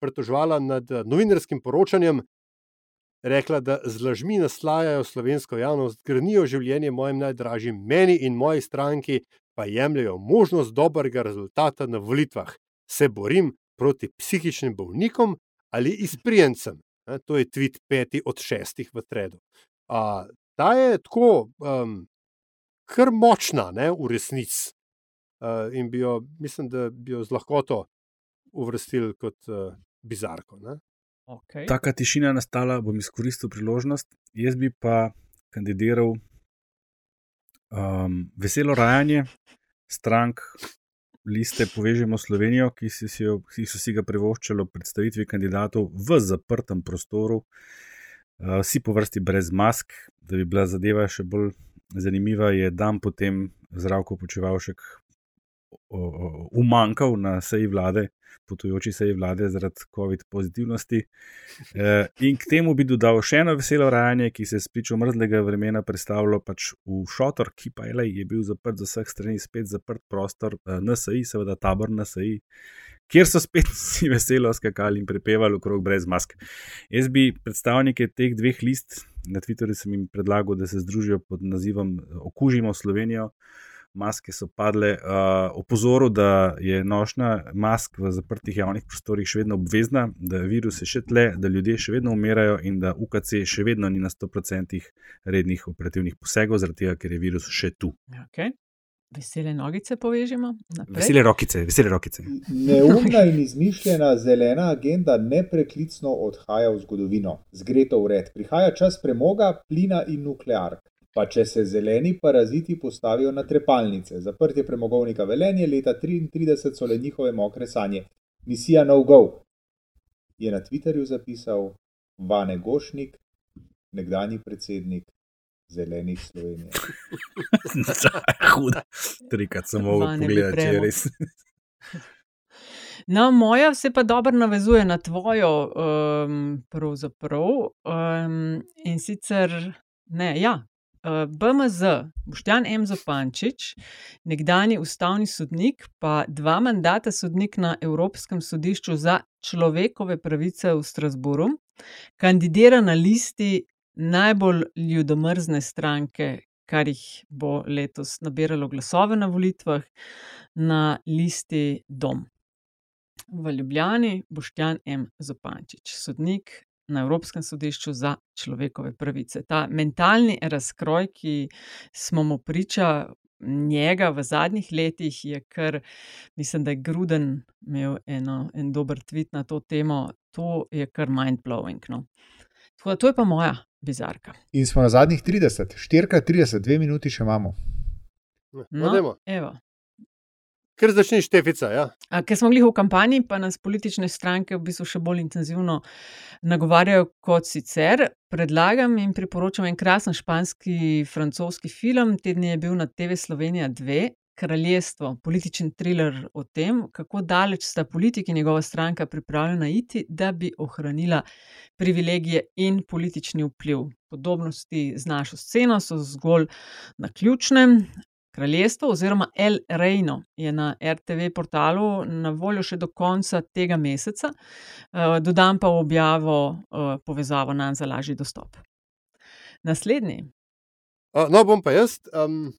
pritoževala nad eh, novinarskim poročanjem, rekla, da z lažmi naslajajo slovensko javnost, grnijo življenje mojim najdražjim, meni in moji stranki pa jemljajo možnost dobrega rezultata na volitvah. Se borim proti psihičnim bolnikom ali izprijencem. Ne, To je tweet peti od šestih v tredu. A, ta je tako um, kar močna, ne, v resnici. Uh, in bi jo, mislim, da bi jo z lahkoto uvrstili kot uh, bizarko. Ne? Okay. Taka tišina je nastala, bom izkoristil priložnost. Jaz bi pa kandidiral um, veselo rajanje strank liste Povežemo Slovenijo, ki, si, si jo, ki so si ga privoščili ob predstavitvi kandidatov v zaprtem prostoru, uh, vsi po vrsti brez mask, da bi bila zadeva še bolj zanimiva, je dan potem zdravko počevalšek umankal na seji vlade, potujoči seji vlade zaradi COVID pozitivnosti. E, in k temu bi dodal še eno veselo rajanje, ki se je spričo mrzlega vremena predstavljalo pač v šotor, ki pa je, lej, je bil zaprt z vseh strani, spet zaprt prostor eh, NSI, seveda tabor NSI. Kjer so spet vsi veselo skakali in prepevali okrog brez mask. Jaz bi predstavnike teh dveh list na Twitterju sem jim predlagal, da se združijo pod nazivom Okužimo Slovenijo. Maske so padle, uh, opozoril, da je nošnja mask v zaprtih javnih prostorih še vedno obvezna, da virus je še tle, da ljudje še vedno umirajo in da UKC še vedno ni na 100% rednih operativnih posegov, zaradi tega, ker je virus še tu. Okay. Vesele nogice povežemo. Naprej. Vesele rokice, vesele rokice. Neumna in izmišljena zelena agenda nepreklicno odhaja v zgodovino. Zgreto v red. Prihaja čas premoga, plina in nukleark. Pa če se zeleni paraziti postavijo na trepalnice. Zaprtje premogovnika Velenje leta 33 so le njihove mokre sanje. Misija No Go je na Twitterju zapisal Vane Gošnik, nekdani predsednik Zelenih Slovenije. Huda. Trikrat sem mogel pogledati, če je res. No, moja se pa dobro navezuje na tvojo, um, pravzaprav. Um, in sicer, ne, ja. Uh, BMZ, Boštjan M. Zopančič, nekdani ustavni sodnik, pa dva mandata sodnik na Evropskem sodišču za človekove pravice v Strasburu, kandidira na listi najbolj ljudomrzne stranke, kar jih bo letos nabiralo glasove na volitvah, na listi Dom. V Ljubljani Boštjan M. Zopančič, sodnik na Evropskem sodišču za človekove pravice. Ta mentalni razkroj, ki smo mu priča njega v zadnjih letih, je kar, mislim, da je Gruden imel eno, en dober tweet na to temo. To je kar mind-blowing. No. Tako da to je pa moja bizarka. In smo na zadnjih 30, 4x30, dve minuti še imamo. No, dajmo. evo. Ker začneš štefica. Ja. A, Ker smo bili v kampanji, pa nas politične stranke v bistvu še bolj intenzivno nagovarjajo kot sicer. Predlagam in priporočam en krasen španski, francoski film. Te dni je bil na TV Slovenija 2. Kraljestvo, političen thriller o tem, kako daleč sta politik in njegova stranka pripravljena iti, da bi ohranila privilegije in politični vpliv. Podobnosti z našo sceno so zgolj na ključnem. Kraljestvo oziroma El Reino je na RTV portalu na voljo še do konca tega meseca. Eh, Dodam pa v objavo eh, povezavo na za lažji dostop. Naslednji. No, bom pa jaz. Um,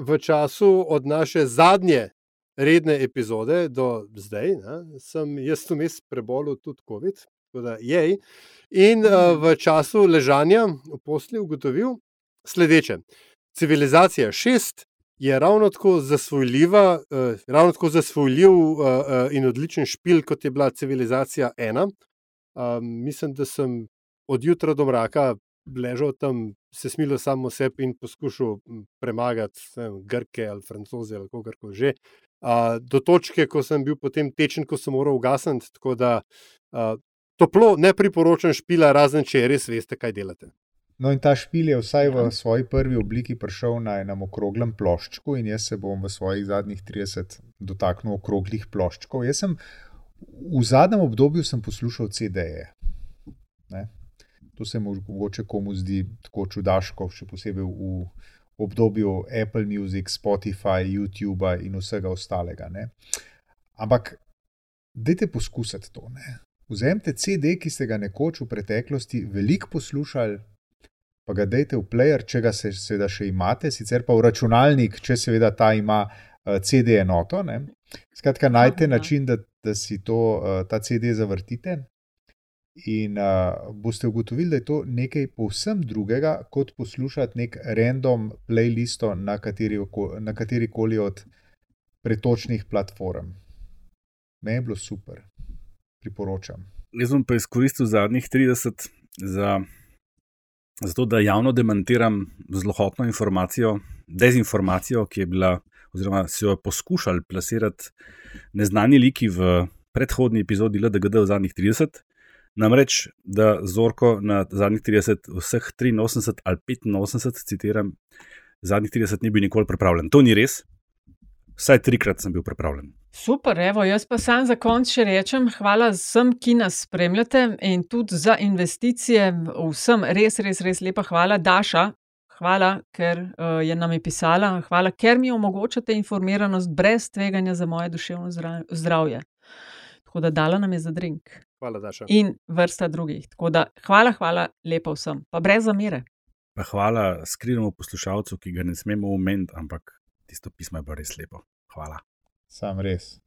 v času od naše zadnje redne epizode do zdaj, ne, sem jaz vmes prebolel tudi COVID. Da, in uh, v času ležanja v posli ugotovil sledeče. Civilizacija šest je ravno tako zasvojljiva, uh, ravno tako zasvojljiv uh, uh, in odličen špil, kot je bila civilizacija ena. Um, mislim, da sem od jutra do mraka ležal tam, se smilil samo sebi in poskušal premagati vem, Grke ali Francoze ali kogarkoli že. Uh, do točke, ko sem bil potem tečen, ko sem moral ugasniti. Tako da uh, toplo ne priporočam špila, razen če res veste, kaj delate. No, in ta špil je vsaj v svoji prvi obliki prišel na enem okroglem ploščku, in jaz se bom v svojih zadnjih 30 dotaknil okroglih ploščkov. Jaz sem v zadnjem obdobju poslušal CD-je. To se mogoče komu zdi tako čudaško, še posebej v obdobju Apple Music, Spotify, YouTube in vsega ostalega. Ne? Ampak, dajte poskusiti to. Ne? Vzemite CD, ki ste ga nekoč v preteklosti veliko poslušali, pa ga dajte v player, če ga se, seveda še imate, sicer pa v računalnik, če seveda ta ima uh, CD enoto. Ne. Skratka, najte način, da, da si to, uh, ta CD zavrtite. In uh, boste ugotovili, da je to nekaj povsem drugega, kot poslušati nek random playlist na, na kateri koli od pretočnih platform. Meni je bilo super, priporočam. Jaz bom pa izkoristil zadnjih 30 za zato da javno demantiram zelo hotno informacijo, dezinformacijo, ki je bila, oziroma so jo poskušali plasirati neznani liki v predhodni epizodi LDGD v zadnjih 30. Namreč, da Zorko na zadnjih 30, vseh 83 ali 85, citiram, zadnjih 30 ni bil nikoli pripravljen. To ni res. Vsaj trikrat sem bil pripravljen. Super, evo, jaz pa sam za konec še rečem, hvala vsem, ki nas spremljate in tudi za investicije. Vsem res, res, res lepa hvala, Daša. Hvala, ker uh, je nam je pisala, hvala, ker mi omogočate informiranost brez tveganja za moje duševno zdravje. Tako da dala nam je za drink. Hvala, Daša. In vrsta drugih. Tako da hvala, hvala lepa vsem, pa brez zamere. Pa hvala skrivnemu poslušalcu, ki ga ne smemo omeniti, ampak tisto pismo je bilo res lepo. Hvala. Sam res.